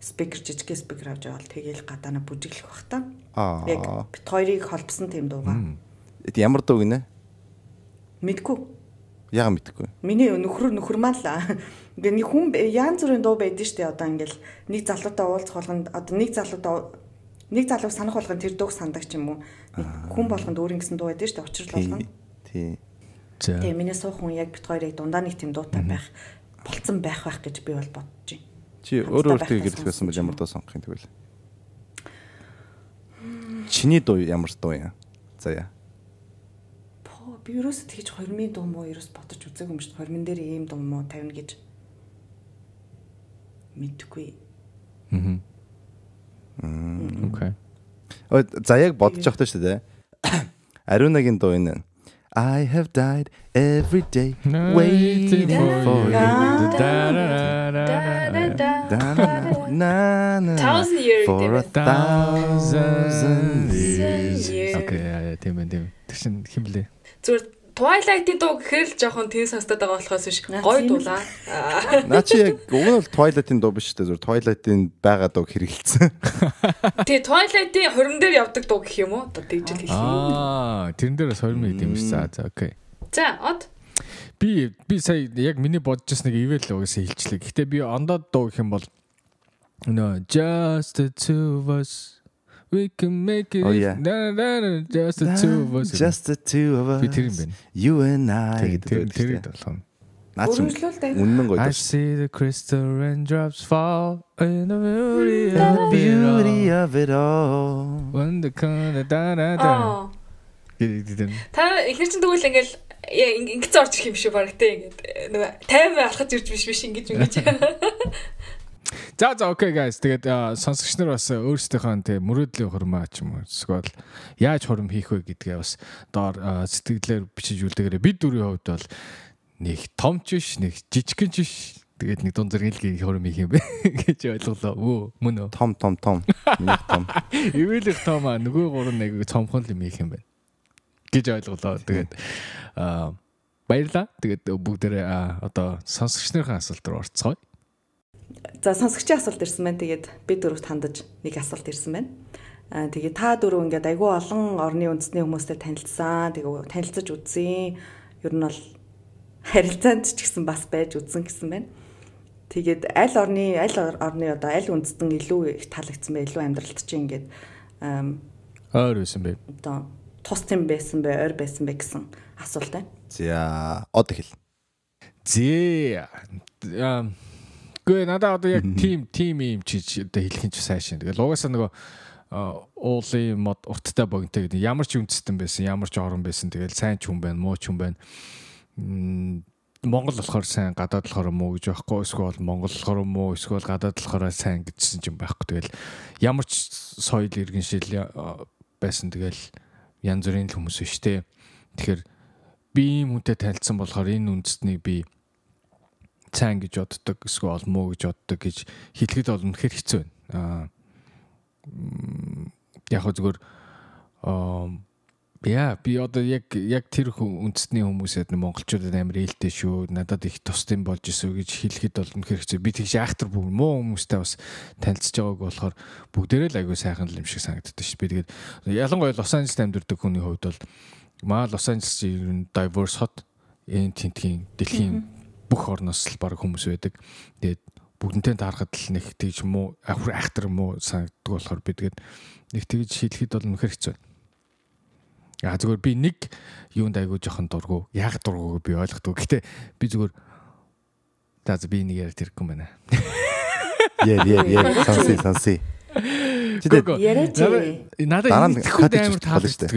спикер жижиг спикер авч явал тэгэл гадаана бүжиглэх бах та. Аа. Яг бит хоёрыг холбосон тийм дууга. Эд ямар дуу гинэ? Мэдгүй. Яга мэдхгүй. Миний нөхөр нөхөр маань л ингээ нэг хүн яан зүрийн дуу байдэн штэ одоо ингээл нэг залуутай уулзах болгонд одоо нэг залуутай нэг залууг санах болгонд тэр дууг сандаг ч юм уу. Хүн болгонд өөр ингэсэн дуу байдэн штэ учрал болгоно. Тий. За. Тэгээ миний суух хүн яг бит хоёрыг дундаа нэг тийм дуутай байх болцсон байх байх гэж би бол бодож байна. Чи өөр өөртөө гэрэлт байсан бол ямар уу? дуу сонгох юм тэгвэл? Чиний дуу ямар дуу юм? За яа. По би ерөөсөө тэгж 2000 дуу мó ерөөс бодож үзээгүй юм шүү. 2000 дээр ийм дуу мó тавина гэж мэдгүй. Окей. Ой, За яг бодож явахтай шүү дээ. Ариунагийн дуу энэ. I have died every day waiting for you. Да да да. На на Thousand year for a гэдэг. thousand Thousand years. years. Окей, яа, тийм ээ, тийм. Тэр чин хэм блэ? Зүгээр Twilight-ийн дуу гэхээр л жоохон тэн сонсдог байгаа болохоос биш гоё дуулаа. Наа чи яг уг нь бол Twilight-ийн дуу биш үү? Зүгээр Twilight-ийн байгаа дуу хэрэгэлсэн. Тэгээ Twilight-ийн хорим дээр явдаг дуу гэх юм уу? Одоо тэгж л хэлсэн. Аа, тэрэн дээр бас 20 минут юм шиг. За, за, окей. За, од. Би би сая яг миний бодож ирсэн нэг ивэл угаасаа хэлчлээ. Гэтэ би ондоод дуу гэх юм бол No, just the two of us. We can make it. Oh, yeah. Na, na, na, just the two of us. Just the two of us. Би тэр юм байна. You and I Тэр тэр гэдэг тэр байдаг. болгоно. Наа чи Өргөжлүүл дээ. үнэн гоё I see the crystal raindrops fall in the beauty The of it beauty all. of it all. When the kind of da da da. Та ихэр чин тэгвэл ингээл яа ингэц орж ирэх юм шиг баг те ингээд нөгөө тайван алхаж ирж биш биш ингэж ингэж. За за окей guys. Тэгээд сонсогч нар бас өөрсдийнхөө тэг мөрөөдлийн хурмаа ч юм уу эсвэл яаж хурим хийх вэ гэдгээ бас доор сэтгэлээр бичиж үлдээгээрэй. Бид дөрвийн хувьд бол нэг том ч биш, нэг жижигхэн ч биш. Тэгээд нэг дунд зэрэглэгийн хурим хийх юм бэ гэж ойлголоо. Өө мөн үү? Том том том. Миний том. Ивэлэх том аа нөгөө гурав нэг цомхон юм хийх юм байна. гэж ойлголоо. Тэгээд а баярлаа. Тэгээд бүгдээрээ одоо сонсогч нарын асуулт руу орцгоё. За сонсогчийн асуулт ирсэн байна. Тэгээд би дөрөвт хандаж нэг асуулт ирсэн байна. Аа тэгээд та дөрөв ингээд айгүй олон орны үндэсний хүмүүстэй танилцсан. Тэгээд танилцаж үзсэн. Ер нь бол харилцаанд ч гэсэн бас байж үзсэн гэсэн байна. Тэгээд аль орны аль орны одоо аль үндэстэн илүү их таалагдсан бэ? Илүү амьдралд чинь ингээд Ойр байсан бэ. одоо тус тэм байсан бэ, ойр байсан бэ гэсэн асуулт байна. За одоо хэл. Зээ. Гүй надаа одоо яг тим тим юм чиж одоо хэлэх юм чи сайшин. Тэгэл угаасаа нөгөө а, уулын мод урттай богинтой гэдэг ямар ч үндэстэн байсан, ямар ч орон байсан. Тэгэл сайн ч хүн байна, муу ч хүн байна. Монгол болохоор сайн, гадаад болохоор муу гэж байхгүй. Эсвэл Монгол болохоор муу, эсвэл гадаад болохоор сайн гэжсэн ч юм байхгүй. Тэгэл ямар ч соёл иргэншил байсан. Тэгэл янз бүрийн хүмүүс биш те. Тэгэхээр би ийм хүнтэй танилцсан болохоор энэ үндэстнийг би сайн гэж боддог эсвэл муу гэж боддог гэж хэлэхэд бол үнэхээр хэцүү байна. Аа яг хөө зүгээр яа би одоо яг яг тэр үндэсний хүмүүсэд монголчуудад амар ээлтэй шүү. Надад их тусдын болж исэн гэж хэлэхэд бол үнэхээр хэцүү. Би тэгж айхтар бүгд муу хүмүүстэй бас танилцж байгааг болохоор бүгдээрээ л аягүй сайхан л юм шиг санагддаг шүү. Би тэгээд ялангуяа Лос Анжелест амьдардаг хүний хувьд бол маа Лос Анжелес ер нь diverse hot энэ тентгийн дэлхийн бүх орноос л баг хүмүүс байдаг. Тэгээд бүгднтэй таарахад л нэг тэгж муу ахур айхтар муу санагддаг болохоор би тэгээд нэг тэгж хэлэхэд бол үнэхээр хэцүү. Аа зүгээр би нэг юунд айгуу жоохон дургу. Яг дургуг би ойлгохгүй. Гэтэ би зүгээр за би нэг яриад ирэхгүй юм байна. Яа яа яа санси санси. Тэгээд Яриач. Надад хатаж амар таалагддаг.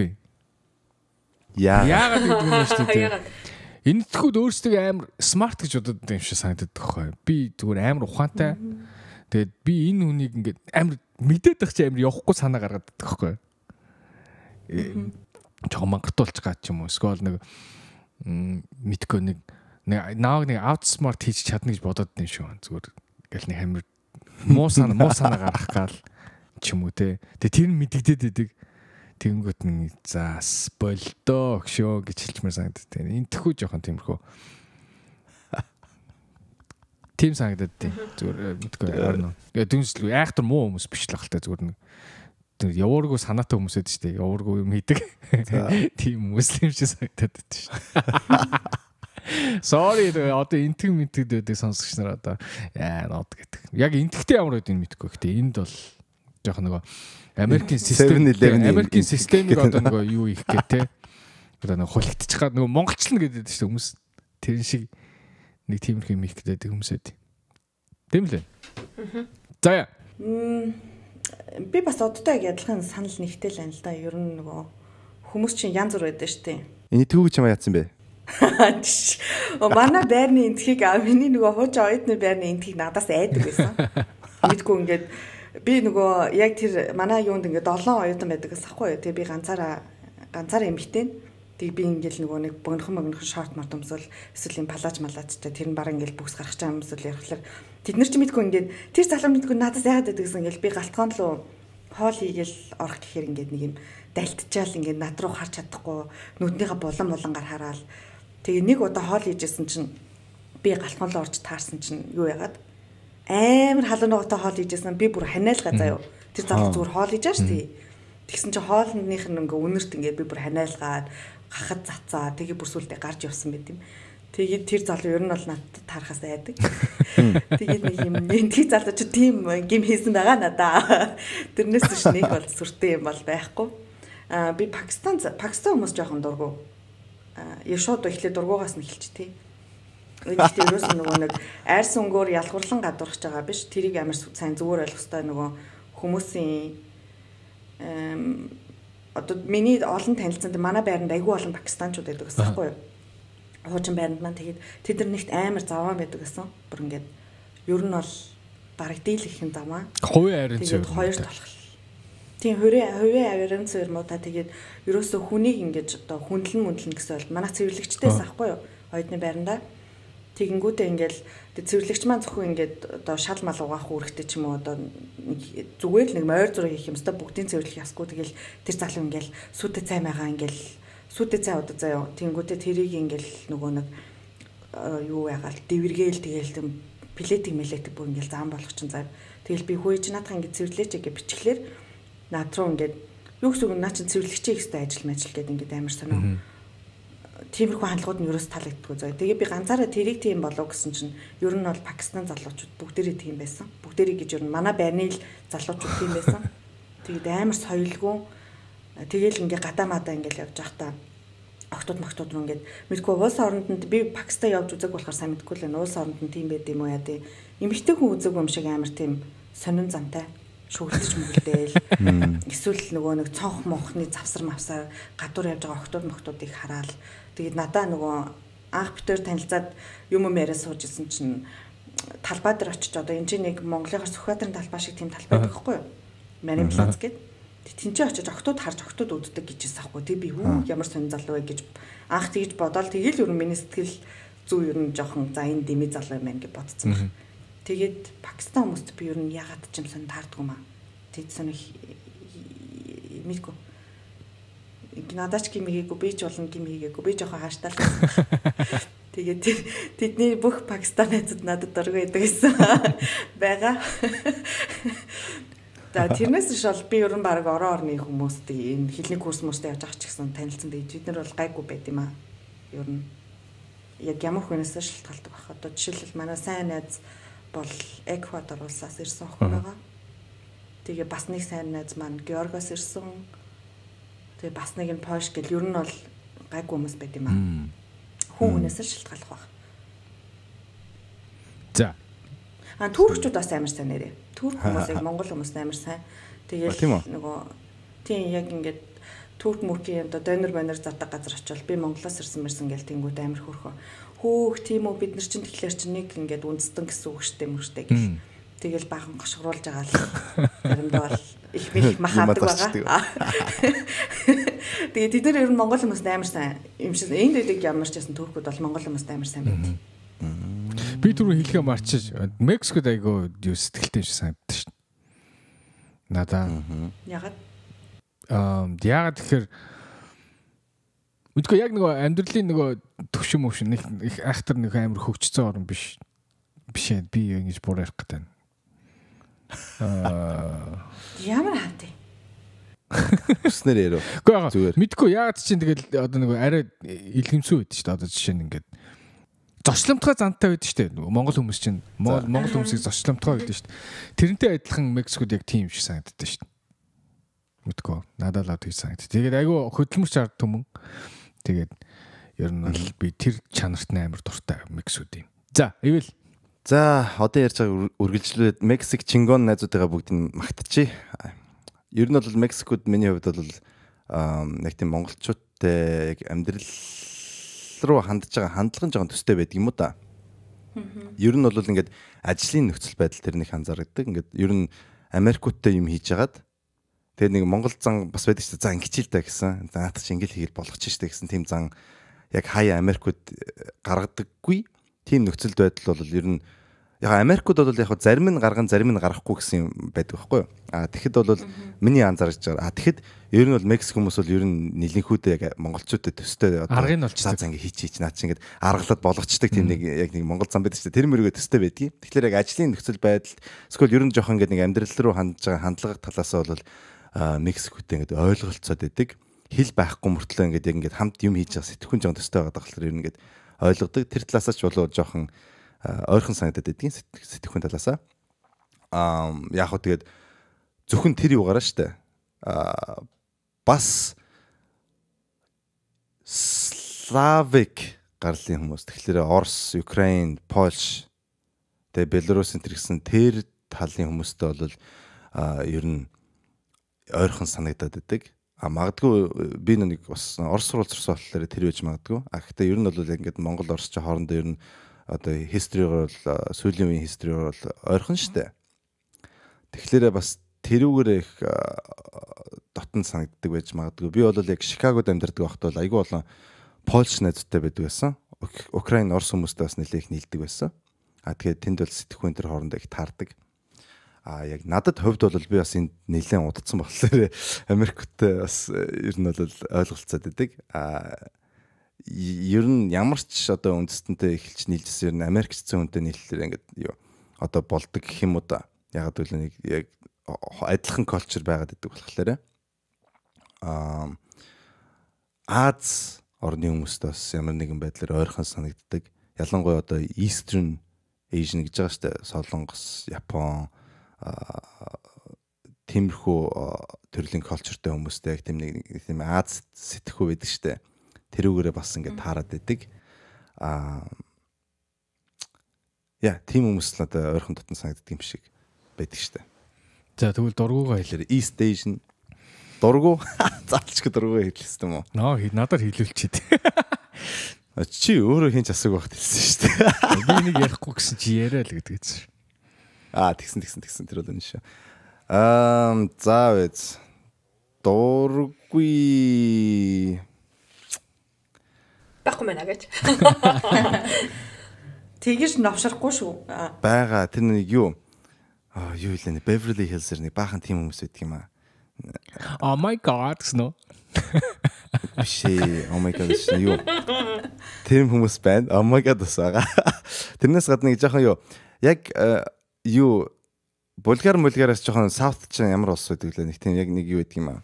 яа Яагаад гэдэг юм бэ шүү дээ. Ягаад. Энэ итгэхүйд өөрсдөө амар смарт гэж бодод юм шиг санагдаад байхгүй. Би зүгээр амар ухаантай. Тэгээд би энэ хүнийг ингээд амар мэдээд байх чи амар явахгүй санаа гаргаад байхгүй. Жохо мангартуулж гад ч юм уу. Эсвэл нэг мэдгүй нэг нааг нэг outsmart хийж чадна гэж бодоод юм шүү. Зүгээр ингээл нэг амар муу санаа муу санаа гарах гал ч юм уу те. Тэгээ тэр нь мэдэгдээд идэг. Тэнгүүт нь за болдоо гшөө гэж хэлчмээр санагдав. Тэгээ энтэхүү жоохон тиймэрхүү. Тим санагдаад тий. Зүгээр э, мэдгүй харна. Тэгээ дүнслэг айхтар муу хүмүүс биш л ахaltaа зүгээр нэг тэр явааргүй санаатай хүмүүс эд штэ. Явааргүй юм хийдэг. Тийм хүмүүс юм шиг санагдаад байд штэ. Sorry одоо энтэг мэддэг байдаг сонсогч нар одоо яа нод гэдэг. Яг энтэгтэй ямар байдгийг мэдэхгүй. Гэтэ энд бол жоохон нөгөө Америкийн систем 7-11 Америкийн системийг гэдэг. одоо нөгөө юу их гэх те. Одоо нөгөө хулигдчих гад нөгөө монголчлон гэдэг шүү дээ хүмүүс. Тэрэн шиг нэг тиймэрхүү юм их гэдэг хүмүүс байд. Тийм лээ. За яа. Би бас одтой яг адилхан санал нэгтэй л байна л да. Ер нь нөгөө хүмүүс чинь янз бүр байдаг шүү дээ. энэ түүг чамаа яатсан бэ? Манай байрны энтхийг аа миний нөгөө хууч оюутны байрны энтхийг надаас айдаг байсан. Мэдгүй ингээд би нөгөө яг тэр манай юунд ингээд 7 оюутан байдаг гэсэн юу. Тэгээ би ганцаараа ганцаараа эмхтэй. Тэг би ингээл нөгөө нэг богинохон богинохон шорт морт өмсөл эсвэл юм палаж малаачтай тэр нь баг ингээл бүкс гарах чам өмсөл ярихлаар тэд нар ч мэдгүй ингээд тэр залуу мэдгүй надаас яагаад байдаг гэсэн ингээл би галтгоон лу хоол хийгээл орох гэхээр ингээд нэг юм далтчаал ингээд над руу харж чадахгүй нүднийхээ булан булангаар хараад тэгээ нэг удаа хоол хийжсэн чинь би галхуун руу орж таарсан чинь юу яагаад амар халуун ногоотой хоол хийжсэн би бүр ханиалгаа заяа тэр залуу зүгээр хоол хийж шүү дээ тэгсэн чинь хоолных нь ингээ үнэрт ингээ би бүр ханиалгаад гахад цацаа тэгээ бүр сүлдээ гарч явсан байт юм Тэгээд тэр залуу ер нь бол надад таарахаас айдаг. Тэгээд нэг юм энтхий залуу ч тийм гим хийсэн байгаа надаа. Тэрнээс биш нэг бол сүртэй юм бол байхгүй. Аа би Пакистан Пакистан хүмүүс жоохон дургу. Аа шууд эхлээд дургуугаас нь эхэлч тий. Гэхдээ ерөөс нөгөө нэг айрс өнгөөр ялгуурлан гадуурхаж байгаа биш. Тэрийг амар сайн зүгээр ойлгох хэрэгтэй нөгөө хүмүүсийн эм одоо миний олон танилцсан манай байранд айгүй олон пакистанчууд байдаг гэсэн байхгүй юу? хуучин байранд маань тэгээд тэд нар нэгт амар заваа байдаг гэсэн. Бүр ингээд ер нь бол бараг дийлэх юм замаа. Хувийн харин цэвэр. Тэгээд хоёр толгол. Тийм хувийн хувийн харин цэвэр муу та тэгээд ерөөсөө хүнийг ингээд одоо хүндлэн мүндлэн гэсэн бол манай цэвэрлэгчдээс ахгүй юу? Оюутны байрандаа. Тэгэнгүүтээ ингээл цэвэрлэгч маань зөвхөн ингээд одоо шал мал угаах үүрэгтэй ч юм уу одоо зүгээр л нэг мойр зураг хийх юмстай бүгдийн цэвэрлэх ясгүй тэгэл тэр залуу ингээл сүтэ цаймаагаа ингээл сүйдээ цай удаа заяа. Тэнгүүтээ тэрийг ингээл нөгөө нэг юу ягаал дэвэргээл тэгээл тэм плетик мэлэтик бүр ингээл зам болох чинь зав. Тэгэл би хөөж надах ингээд цэвэрлээч гэж бичглээр над руу ингээд юу гэсэн үг наа чин цэвэрлэгчээ ихтэй ажил мажил гэдэг ингээд амар санаа. Тиймэрхүү хандлагууд нь ерөөс таалагддаггүй зөө. Тэгээ би ганцаараа тэрийг тийм болов гэсэн чинь ер нь бол Пакистан залуучууд бүгдээрээ тийм байсан. Бүгдээрээ гэж ер нь манай байрны л залуучууд тийм байсан. Тэгээд амар соёлгүй Тэгэл ингээ гадаа мадаа ингээл явж байхдаа октод мактод руу ингээд мэдгүй улс оронд би Пакистан явж үзэг болохоор сайн мэдгүй л байна. Улс оронд нь тийм байд юм уу яа тий. Эмэгтэй хүн үзэг юм шиг амар тийм сонин зантай шүглэж мүглдээл эсвэл нөгөө нэг цонх монхны завсар мавсаар гадуур явж байгаа октод моктодыг хараал тэгээд надаа нөгөө анх битээр танилцаад юм юм яриа сууж исэн чинь талбай дээр очиж одоо энэ чинь нэг Монголынхаар Сүхбаатарын талбай шиг тийм талбай байхгүй юу? Марин плац гэдэг тэнцээ очиж октод харж октод үддэг гэжсэн аахгүй. Тэг би үү ямар сонир залуу вэ? гэж анх тэгж бодоол. Тэгэл ер нь миний сэтгэл зүү ер нь жоохон за энэ дими залуу юм байна гэж бодсон баг. Тэгээд Пакистан хүмүүст би ер нь ягаад ч юм сонь таардгүй маа. Тэд сонир мэдгүй. Надаач гим хийгээгүй би ч болон гим хийгээгүй би жоохон хааштай л. Тэгээд тэдний бүх Пакистан найзууд надад дургүй байдаг гэсэн байгаа. За тэрнээс ш бол би ер нь баг орон орны хүмүүстэй энэ хэлний курс мөрстэй явж байгаа ч гэсэн танилцсан дээ. Бид нар бол гайгүй байд юм аа. Ер нь яг ямар хүнээс шалтгаалдаг байх. Одоо жишээлбэл манай сайн найз бол Эквадор улсаас ирсэн охин байгаа. Тэгээ бас нэг сайн найз маань Георгиос ирсэн. Тэгээ бас нэг нь Польш гэл ер нь бол гайгүй хүмүүс байд юм аа. Хүн хүнээс шалтгаалах байх. За. А туркчууд бас амар сайн нэрээ Турк хүмүүс яг монгол хүмүүс амар сайн. Тэгэл нөгөө тийм яг ингээд турк мөркийн одоо донор банер задаг газар очивол би Монголоос ирсэн мэрсэн гэл тэнгууд амар хөрхөө. Хөөх тийм үү бид нар чинь тэгэхээр чинь нэг ингээд үндэстэн гэсэн үг штэ мөрштэй гэл. Тэгэл баахан гошгруулж байгаа л заримдаа бол их мэх махаадаг байгаа. Тэгээ тэд нар ер нь монгол хүмүүс амар сайн юм шиг энд дэдэг ямар ч байсан туркууд бол монгол хүмүүс амар сайн байдаг. Би түрүү хэлхээ марчиж Мексикод айгоо юу сэтгэлтэй шиг санагддаг шин. Надаа. Ягаад? Аа ягаад тэгэхээр Үгүй яг нөгөө амьдралын нөгөө төвшин мөвшин нэг их айхтар нэг амар хөгжцсөн орн биш. Биш ээ би ингэж буруу ярих гэдэг. Аа ямар хаатай. Хүснэр яруу. Зүгээр. Мэдгүй ягаад чинь тэгэл одоо нөгөө арай илгэмсүү байд шүү дээ. Одоо жишээ нь ингээд зочломтгой зантай байдаг шүү дээ. Монгол хүмүүс чинь Монгол хүмүүсийг зочломтгой байдаг шүү дээ. Тэрнтэй адилхан Мексикод яг тийм шиг санагддаг шүү дээ. Мэдгүй. Надад л тийм санагдав. Тэгээд айгүй хөдөлмөрч ард түмэн. Тэгээд ер нь бол би тэр чанарт амар дуртай Мексикууд юм. За, ивэл За, одоо ярьж байгаа үргэлжлүүлээд Мексик Чингон найзуудыгаа бүгдийг магтчихъя. Ер нь бол Мексикод миний хувьд бол нэг тийм монголчуудтай яг амьдрал руу хандж байгаа хандлага нь жоохон төстэй байдаг юм уу да. Ер нь бол ингээд ажлын нөхцөл байдал тэр нэг анзаардаг. Ингээд ер нь Америкуудтай юм хийж хагаад тэгээд нэг Монгол зан бас байдаг шүү дээ. За ингэчил та гэсэн. За наадах чи ингээл хийгээл болгоч дээ гэсэн тийм зан яг хаяа Америкууд гаргадаггүй. Тийм нөхцөл байдал бол ер нь яг Америкууд бол яг зарим нь гарган зарим нь гарахгүй гэсэн юм байдаг байхгүй юу? А тэгэхэд бол миний анзаарч байгаа. А тэгэхэд ер нь бол Мексик хүмүүс бол ер нь нэлэнхүүдээ яг монголчуудад төстэй одоо Аргыг нь олчдаг. За ингээ хийч хийч наа чи ингээд аргалаад болгочдаг тийм нэг яг нэг монгол зам байдаг шүү дээ. Тэр мөрөгөө төстэй байдгийг. Тэгэхээр яг ажлын нөхцөл байдалд эсвэл ер нь жоохон ингээд нэг амьдрал руу хандж байгаа хандлага талаас бол Мексикүүтэй ингээд ойлголцоод байдаг. Хил байхгүй мөртлөө ингээд яг ингээд хамт юм хийж байгаа сэтгэхүн жоон төстэй байгаа болохоор ер нь ингээд ойлгодог. Тэр талаасаа ч болоо жоохон ойрхон санагдаад байдгийн сэтгэхүйн талаасаа. Аа яг хөө тэгээд зөвхөн тэр юугаараа штэ. Аа бас славик гарлын хүмүүс тэгэхээр Орос, Украин, Польш тэгээ Беларусь энэ гэсэн тэр талын хүмүүстэй бол а ер нь ойрхон санагдаад байдаг. А магадгүй би нэг бас Орос сурвалж сурсан болохоор тэр байж магадгүй. А гэхдээ ер нь бол ингээд Монгол Орос ч хоорондоо ер нь одоо history-гоор бол сүүлийн үеийн history-гоор бол ойрхон штэ. Тэгэхээр бас тэрүүгээр их дотн санагддаг байж магадгүй. Би бол яг Шикагод амьдардаг байхад бол айгүй болон Польш найзтай байдаг байсан. Украин, Орос хүмүүстэй бас нэлээх нийлдэг байсан. А тэгээд тэнд бол сэтгэхүйн төр хоорондоо их таардаг. А яг надад хувьд бол би бас энд нэлээд удацсан болохоор Америктэй бас ер нь бол ойлголцоод байдаг. А ер нь ямар ч одоо үндэстэнтэй эхэлж нийлжсэн ер нь Америк цэцэн хүнтэй нийлэлээр ингээд юу одоо болдог гэх юм уу да. Яг л нэг яг адилхан колчр байгаад идэг болохоор аа Аз орны хүмүүст бас ямар нэгэн байдлаар ойрхон санагддаг. Ялангуяа одоо Eastern Asian гэж байгаа штэ Солонгос, Япон тиймэрхүү төрлийн колчртай хүмүүстэй яг тийм нэг тийм Аз сэтгэхүй байдаг штэ тэрүүгээрээ бас ингээд таарад байдаг. Аа яа, тийм хүмүүс л одоо ойрхон дотн санагддаг юм шиг байдаг штэ. За тэгвэл дургуугаа хэлээ. Тэгэхээр East Asian дургу заалчг дургу хэлсэн юм уу? Ноо надаар хэлүүлчихэд. Чи өөрөө хин ч асууг багт хэлсэн дээ. Би нэг ярихгүй гэсэн чи яриа л гэдэг чинь. Аа тэгсэн тэгсэн тэгсэн тэр бол энэ шүү. Аа за вэз дургүй байхгүй мэнэ гэж. Тэгэж новшрахгүй шүү. Бага тэр нэг юу аа юу хэлээ Beverly Hills-эр нэг баахан тим хүмүүс байдаг юм аа. Oh my god гэсэн үү? Бишээ. Oh my god гэсэн юу? Тэр хүмүүс байна. Oh my god байгаа. Тэрнээс гадна нэг жоохон юу яг юу Булгар мулгараас жоохон South ч ямар улс байдаг лээ. Нэг тийм яг нэг юу байдаг юм аа.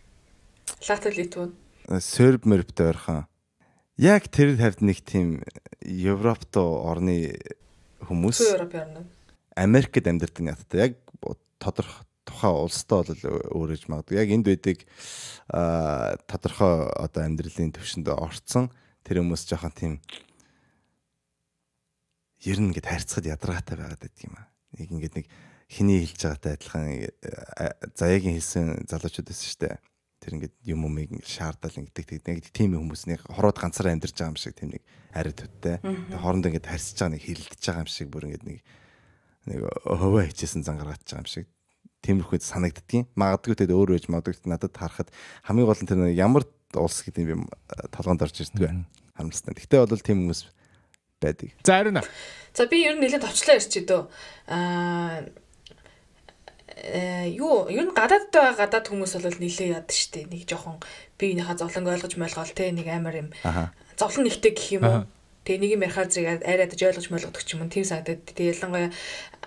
Латв Литван. Серб мөрбтэй ойрхон яг тэр тавьд нэг тийм Европт орны хүмүүс Европ. Америкт амьдардаг надтай яг тодорхой тухайн улстай бол өөрөж магадгүй. Яг энд байдаг тодорхой одоо амьдралын төвшөнд орцсон тэр хүмүүс жоохон тийм ер нь ингээд хайрцагд ядаргаатай байгаад байдаг юм аа. Нэг ингээд нэг хиний хэлж байгаатай адилхан заяагийн хэлсэн залуучууд байсан шүү дээ тэр ингээд юм умыг шаардал ингээд нэг тийм хүмүүс нэг хороод ганцаараа амьдарч байгаа юм шиг тийм нэг арид төдтэй. Тэгээ хоорондоо ингээд харьцаж байгаа нэг хэрэлдэж байгаа юм шиг бүр ингээд нэг нэг хөвөө хичээсэн зангаргаж байгаа юм шиг тиймэрхүү санагддгийн. Магадгүй тэгээд өөр үеж магадгүй надад харахад хамгийн гол нь тэр ямар улс гэдэг юм толгоонд орж ирдэг бай. Харамсалтай. Гэхдээ бол тийм хүмүүс байдаг. За ариуна. За би ер нь нэлээд товчлоо ярьчих дөө. Аа юу ер нь гадаадд байгаа гадаад хүмүүс бол нилээ яд штэ. Нэг жоохон биенийхээ зовлонг ойлгож молгоол те нэг амар юм. Зовлон нэгтэй гэх юм уу? Тэгээ нэг юм ярихаар зэрэг арай дэж ойлгож молгодох ч юм уу? Тийм санагдаад тэгээ ялангуяа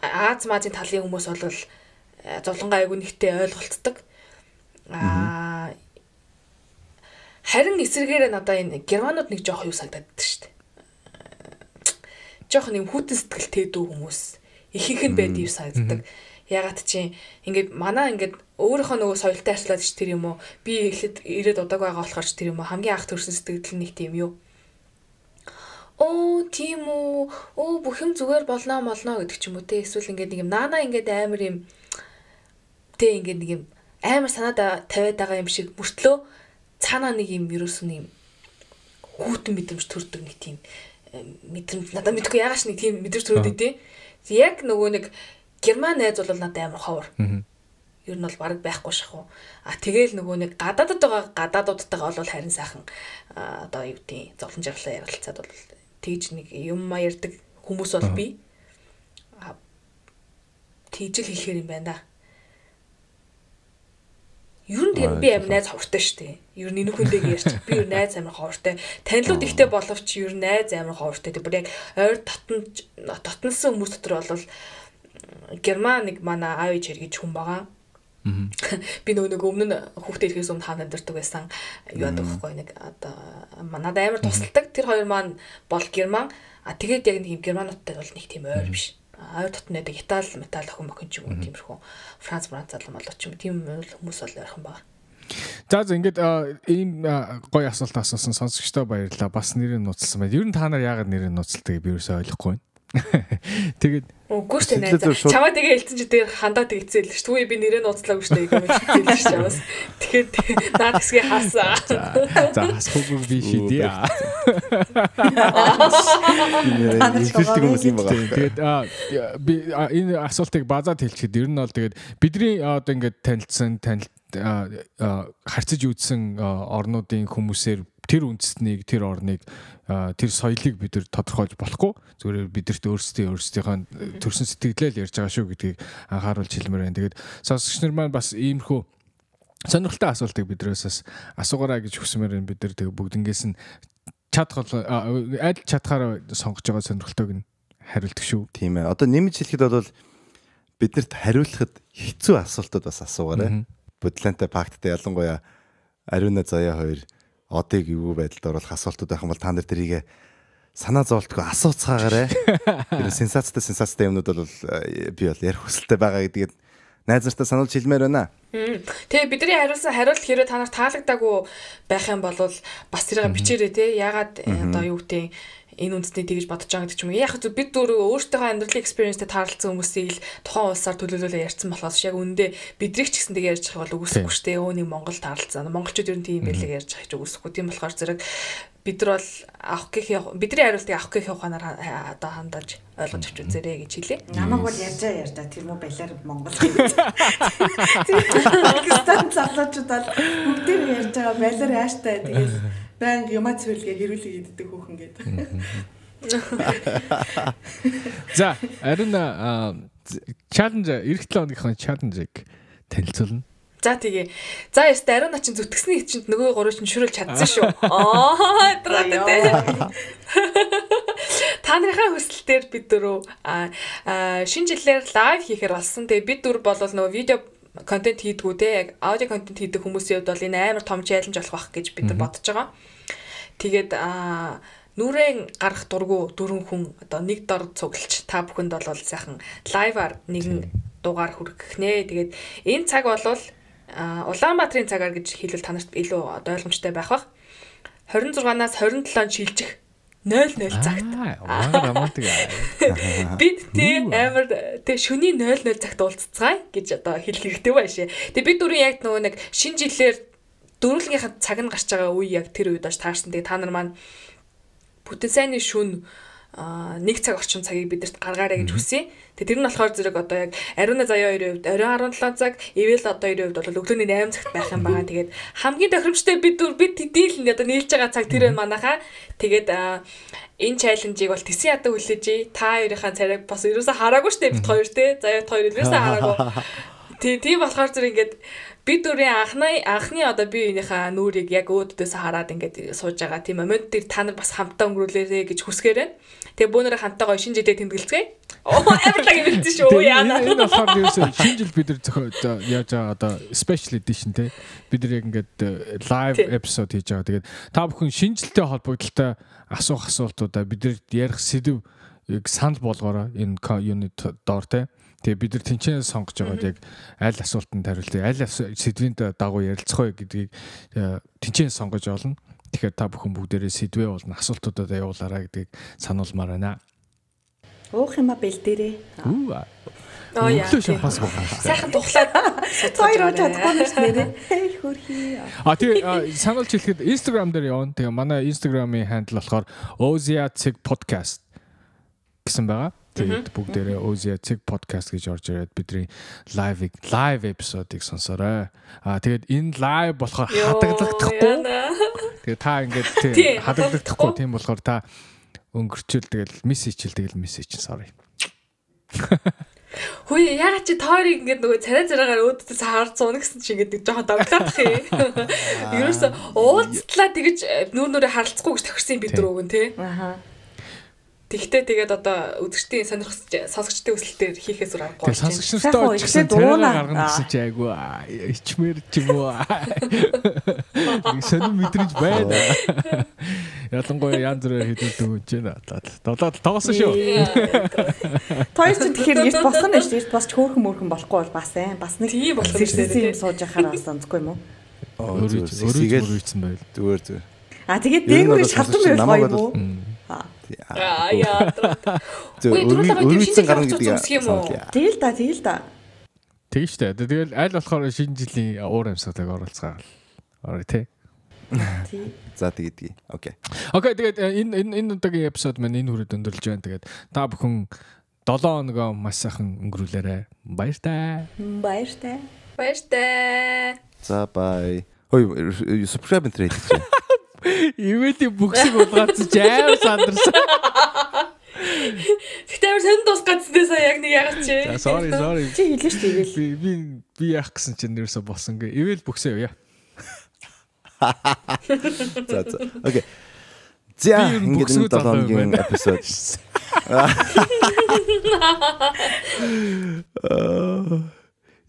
Аз мазын талын хүмүүс бол зовлонгоо айгүй нэгтэй ойлголцдог. Аа харин эсрэгээр надаа энэ германууд нэг жоох юу санагдаад штэ. Жоох юм хүүтэн сэтгэлтэй дүү хүмүүс. Ихэнх нь байд юу санагддаг Ягаад чи ингээд манаа ингээд өөрийнхөө нөгөө соёлтой арчлаад ч тэр юм уу би эхлээд ирээд удааг байгаа болохоор ч тэр юм уу хамгийн анх төрсэн сэтгэл нэг тийм юу Оо тийм үү. Оо бүх юм зүгээр болноо молноо гэдэг ч юм уу те. Эсвэл ингээд нэг юм наана ингээд амар юм те ингээд нэг юм амар санаад тавиад байгаа юм шиг мөртлөө цаанаа нэг юм нэг юм хүүтэн мэдрэмж төрдөг нэг тийм мэдрэмж надад мэдгүй ягааш нэг тийм мэдрэмж төрөд идэв. Яг нөгөө нэг Герман найз бол надад амар ховор. Ер нь бол баг байхгүй шаху. А тэгэл нөгөө нэг гадаадд байгаа гадаадуудтайгаа бол харин сайхан одоо юу гэдэг зовлон жаргалаа ярилцаад бол тэгж нэг юм маярдаг хүмүүс бол би. тийжл хийхээр юм байна. Ер нь тийм би амин найз ховртой шүү дээ. Ер нь энэ хүндээ ярьч би ер найз амин ховртой. Танилуд ихтэй боловч ер найз амин ховртой. Тэг бүр яг ойр татан татнсан хүмүүс дотор бол герман нэг манай аав ээж хэрэг хүн байгаа. Би нөгөө нэг өмнө нь хүүхдээ ирэхээс өмнө хаана амьдардаг байсан. Юу яадаг вэ нэг одоо манад амар тусалдаг. Тэр хоёр маань бол герман. А тэгээд яг нэг германуудтай бол нэг тийм ойр биш ойр дотнод Итали метал охин охин ч юм уу тиймэрхүү Франц Франц залуу малуу ч юм тийм хүмүүс бол ойрхон байгаа. За за ингээд ийм гоё асуулт асуусан сонсогчдоо баярлалаа. Бас нэрийг нууцлсан байна. Ер нь та нар яагаад нэрийг нууцлалтыг би юусаа ойлгохгүй байна. Тэгээд үгүй шүү дээ. Чамаа тэгээ хэлсэн чи тэр хандаа тэгцээ л шүү. Түүний би нэрээ нууцлаагүй шүү дээ. Хэлсэн шүү чамаас. Тэгэхээр наад хэсгийг хаасаа. За хасахгүй би шийдээ. Инфилдэг хүмүүс юм байгаа. Тэгээд би энэ асуултыг базаад хэлчихэд ер нь бол тэгээд бидний одоо ингээд танилцсан танил харьцаж үзсэн орнуудын хүмүүсээр тэр үндэстнийг тэр орныг тэр соёлыг бид нар тодорхойлж болохгүй зүгээр бидэрт өөрсдийн өөрсдийнхөө төрсэн сэтгэлээр ярьж байгаа шүү гэдгийг анхааруулж хэлмээр байна. Тэгээд сонсогч нар маань бас иймэрхүү сонирхолтой асуултыг бидрээс асуугаарай гэж хүсмээр байна. Бид нар тэг бүгднгээс нь чадхал аль чадхаараа сонгож байгаа сонирхолтойг нь хариулдаг шүү. Тийм ээ. Одоо нэмж хэлэхэд бол биднэрт хариулахад хэцүү асуултууд бас асуугаарай. Бодлантай факттай ялангуяа Ариуна Заяа хоёр одыг юу байдалд оруулах асуултууд байх юм бол та нар тэрийг санаа зовлтгүй асууцгаагаарэ. Тэр сенсацтай сенсацтай юмнууд бол э, би бол ярих хүсэлтэй байгаа гэдгийг найз нартаа сануулж хэлмээр байна. Тэгээ бидний хариулсан хариулт хэрэг та нар таалагдаагүй байх юм бол бас тэрийг бичээрэй те. Ягаад э, одоо юу гэдэг энэ үндэсний тэгж бодож байгаа гэдэг ч юм уу. Яг зөв бид дөрөв өөртөөхөө амьдралын экспириенстэй таарлцсан хүмүүсийг л тухайн улсаар төлөөлөлөө ярьсан болохоос яг үндэ бидрийг ч гэсэн тэгээ ярьж байгаа бол үгүйсэхгүй шүү дээ. Өө нэг Монгол таарлцсан. Монголчууд ер нь тийм байлиг ярьж байгаа ч үгүйсэхгүй. Тийм болохоор зэрэг бид нар бол авах гэх бидний хариултыг авах гэх ухаанаар одоо хандаж ойлгож авч үзээрэй гэж хэлээ. Намайг бол ярьжаа ярьдаа тэр мө балиар Монгол. Пакистан залуучууд бол бүгдээр ярьж байгаа балиар ааштай тэгээд баян юмаа цэвэрлэгээ хэрүүлэг иддэг хүүхэн гэдэг. За, харин чаленж эх 7 хоногийнхаа чаленжийг танилцуулна. За тэгээ. За яста ариун начин зүтгэсний хичэнд нөгөө гурав чинь шүрэл чадсан шүү. Аа траа тэ. Та нарын хүсэлтээр бид дөрөв шинэ жилээр лайв хийхээр болсон. Тэгээ бид дөрөв бол нөгөө видео контент хийдгүү те яг аудио контент хийдэг хүмүүсийн хувьд бол энэ амар том челленж болох байх гэж бид нар бодож байгаа. Тэгээд аа нүрэн гарах дургу дөрвөн хүн одоо нэг дор цуглаж та бүхэнд бол сайхан лайваар нэгэн дугаар хүргэх нэ. Тэгээд энэ цаг бол Улаанбаатарын цагаар гэж хэлвэл танарт илүү ойлгомжтой байх бах. 26-наас 27-нд шилжих 00 цагт. Бид тий амар тий шөнийн 00 цагт уулзцгаая гэж одоо хэлэх хэрэгтэй байшээ. Тэгээ бид дөрөв яг нөгөө нэг шинэ жилээр дөрвөлгийнхаа цаг нь гарч байгаа үе яг тэр үед аж таарсан. Тэгээ та нар маань бүтэн сайнны шүн нэг цаг орчим цагийг бидэрт гаргаарай гэж хүсье. Тэгээ тэр нь болохоор зэрэг одоо яг ариуна заяа 2-ийн хувьд оройн 17 цаг, эвэл одоо 2-ийн хувьд бол өглөөний 8 цагт байх юм байна. Тэгээд хамгийн тохиромжтой бид бид дийл нь одоо нийлж байгаа цаг тэр байна манайхаа. Тэгээд энэ чаленжийг бол тэсэн ядаа хүлээж та хоёрынхаа царайг бас ерөөсө хараагүй штэ бит хоёр те. Заяа хоёр ерөөсө хараагүй. Тий, тийм болохоор зэрэг ингээд бид дөрийн анхны анхны одоо би энийхээ нүрийг яг өөдөөс хараад ингээд сууж байгаа тийм момент дээр та нар бас хамтаа өнгөрүүлээрэ гэж хүсгээр байна. Тэгээ бөөнөрө хамтаа гоё шинэ жилдээ тэмдэглэцгээе. Оо юм хэлсэн шүү яана. Энэ болохоор юу шинэ жил бид нар зохиож яаж байгаа одоо special edition те. Бид нар яг ингээд live episode хийж байгаа. Тэгээд та бүхэн шинэ жилтэй холбогдлолтой асуух асуултуудаа бид нар ярих сэдв санал болгоорой энэ юуны доор те. Тэгээ бид нар тэнцэн сонгож байгаад яг аль асуултанд хариултыг аль сэдвийн дагуу ярилцах вэ гэдгийг э, тэнцэн сонгож олно. Тэгэхээр та бүхэн бүгдээрээ сэдвээ болно асуултуудаа явуулаарай гэдгийг сануулмаар байна. Уух юма бэлдээрээ. Үу. Оо яа. Сайхан тухлаад хоёр чадахгүй юм шүү нэрээ. Хөрхий. А тэгээ сануулж хэлэхэд Instagram дээр явна. Тэгээ манай Instagram-ийн хандл болохоор Oziatic podcast гэсэн байгаа. Тэгээд бүгдээрээ Ozia Cig podcast гэж орж ирээд бидний live live episode-ыг сонсоорой. Аа тэгээд энэ live болохоор хадгалагдахгүй. Тэгээд та ингээд тийм хадгалагдахгүй тийм болохоор та өнгөрчүүл тэгэл мессеж хэл тэгэл мессеж sorry. Хөөе ягаад чи тойрыг ингээд нөгөө царай царайгаар өөдөөс харж суuna гэсэн чи ингээд жоохон догтлоодох юм. Ерөөсө уулзтлаа тэгэж нүүр нүрээ харилцахгүй гэж тохирсон бид нар өгөн тий. Аха. Тэгтээ тэгээд одоо үзэгчдийн сонирхож сонсогчдын өсөлтөөр хийхээс үр аргагүй. Тэгээ сонсогч Сайхан нартай уу, ч гэсэн ихтэй дуунаа. царайгаа гаргана гэсэн чи айгу ичмэр ч юм уу. Сонир мэдрэж байна. Ялангуяа янз бүрээр хэдүүлдэг гэж байна. Долоод тоглосон шүү. Хоёр ч тэгэхээр эрт босгоно шүү дээ. Эрт босч хөөхөн мөрхөн болохгүй бол бас ээ. Бас нэг Тийм болох юм дээ. юм сууж яхаар бас онцгүй юм уу? Өөрөө Өөрөө өөрийгсөн байл. зүгээр зүгээр. А тэгээд байвал намайг гоё юм уу? Аа. Аа яа. Шинжлэх гарна үзэх юм уу? Тэгэл да, тэгэл да. Тэгэж штэ. Тэгэл аль болохоор шинэ жилийн уур амьсгалыг оролцгаал. Орой тий. Тий. За тэгдгий. Окей. Окей тэгээд э, энэ энэ энэ удаагийн эпизод маань энэ хүрээд өндөрлж байна. Тэгээд та бүхэн 7 хоногоо маш сайхан өнгөрүүлээрэ. Баяр таа. Баяртай. Баяртай. За бай. Хөөе subscribe and trade чи. Ивэлийн бүксийг улгаацсан чи амар сандарсан. Гэтэ амар сонир дуусгацдээ сая яг нэг ягаад чи. За sorry sorry. Чи хэлээ шүү дээ. Би би би яах гэсэн чинь нэрсэ босонгүй. Ивэл бүксээ яваа. За за. Окей. За ингээд энэ 7 залуу юм хоногийн байна. эпизод.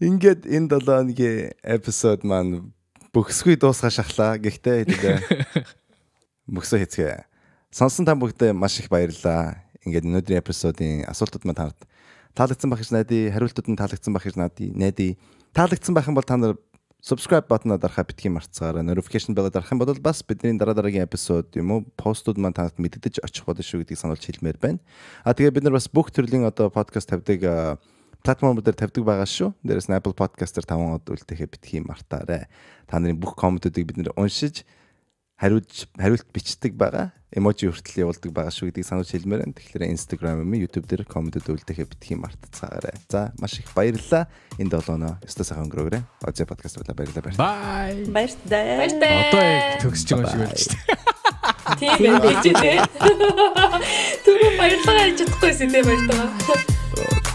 Ингээд энэ 7 хоногийн эпизод маань бүксгүй дуусгаж шахлаа. Гэхдээ тэгээ бүксөө хийцгээ. Сонсон та бүгдээ маш их баярлалаа. Ингээд өнөөдрийн эпизодын асуултууд маань танд таалагдсан байх гэж найдаа. Хариултууд нь таалагдсан байх гэж найдаа. Найдаа. Таалагдсан байх юм бол та нар subscribe button-а дарахаа битгий марцгаараа notification bell-а дарах юм бол бас бидний дараа дараагийн эпизод юм уу постууд маань танад мэддэж очих болно шүү гэдгийг сануулж хэлмээр байна. А тэгээ бид нар бас бүх төрлийн одоо подкаст тавьдаг платформ дээр тавьдаг байгаа шүү. Дээрээс нь Apple Podcast-ээр 5 од үлдэхээ битгий мартаарай. Та нарын бүх комментуудыг бид нэр уншиж хариулж хариулт бичдэг байгаа. Эможи хүртэл явуулдаг байгаа шүү гэдгийг сануулж хэлмээр байна. Тэгэхээр Instagram юм YouTube дээр комментууд үлдэхээ битгий мартацгаарай. За маш их баярлалаа. Энэ долооноо өстө сайхан өнгөрөөгрэй. Озе подкаст болоо баярлалаа баярлалаа. Bye. Баяртай. Баяртай. Одоо яг төгсөж байгаа шиг байна шүү дээ. Тийм байх гэж дээ. Түрүү баярлалаа хийж чадахгүй байсан тийм баяртай.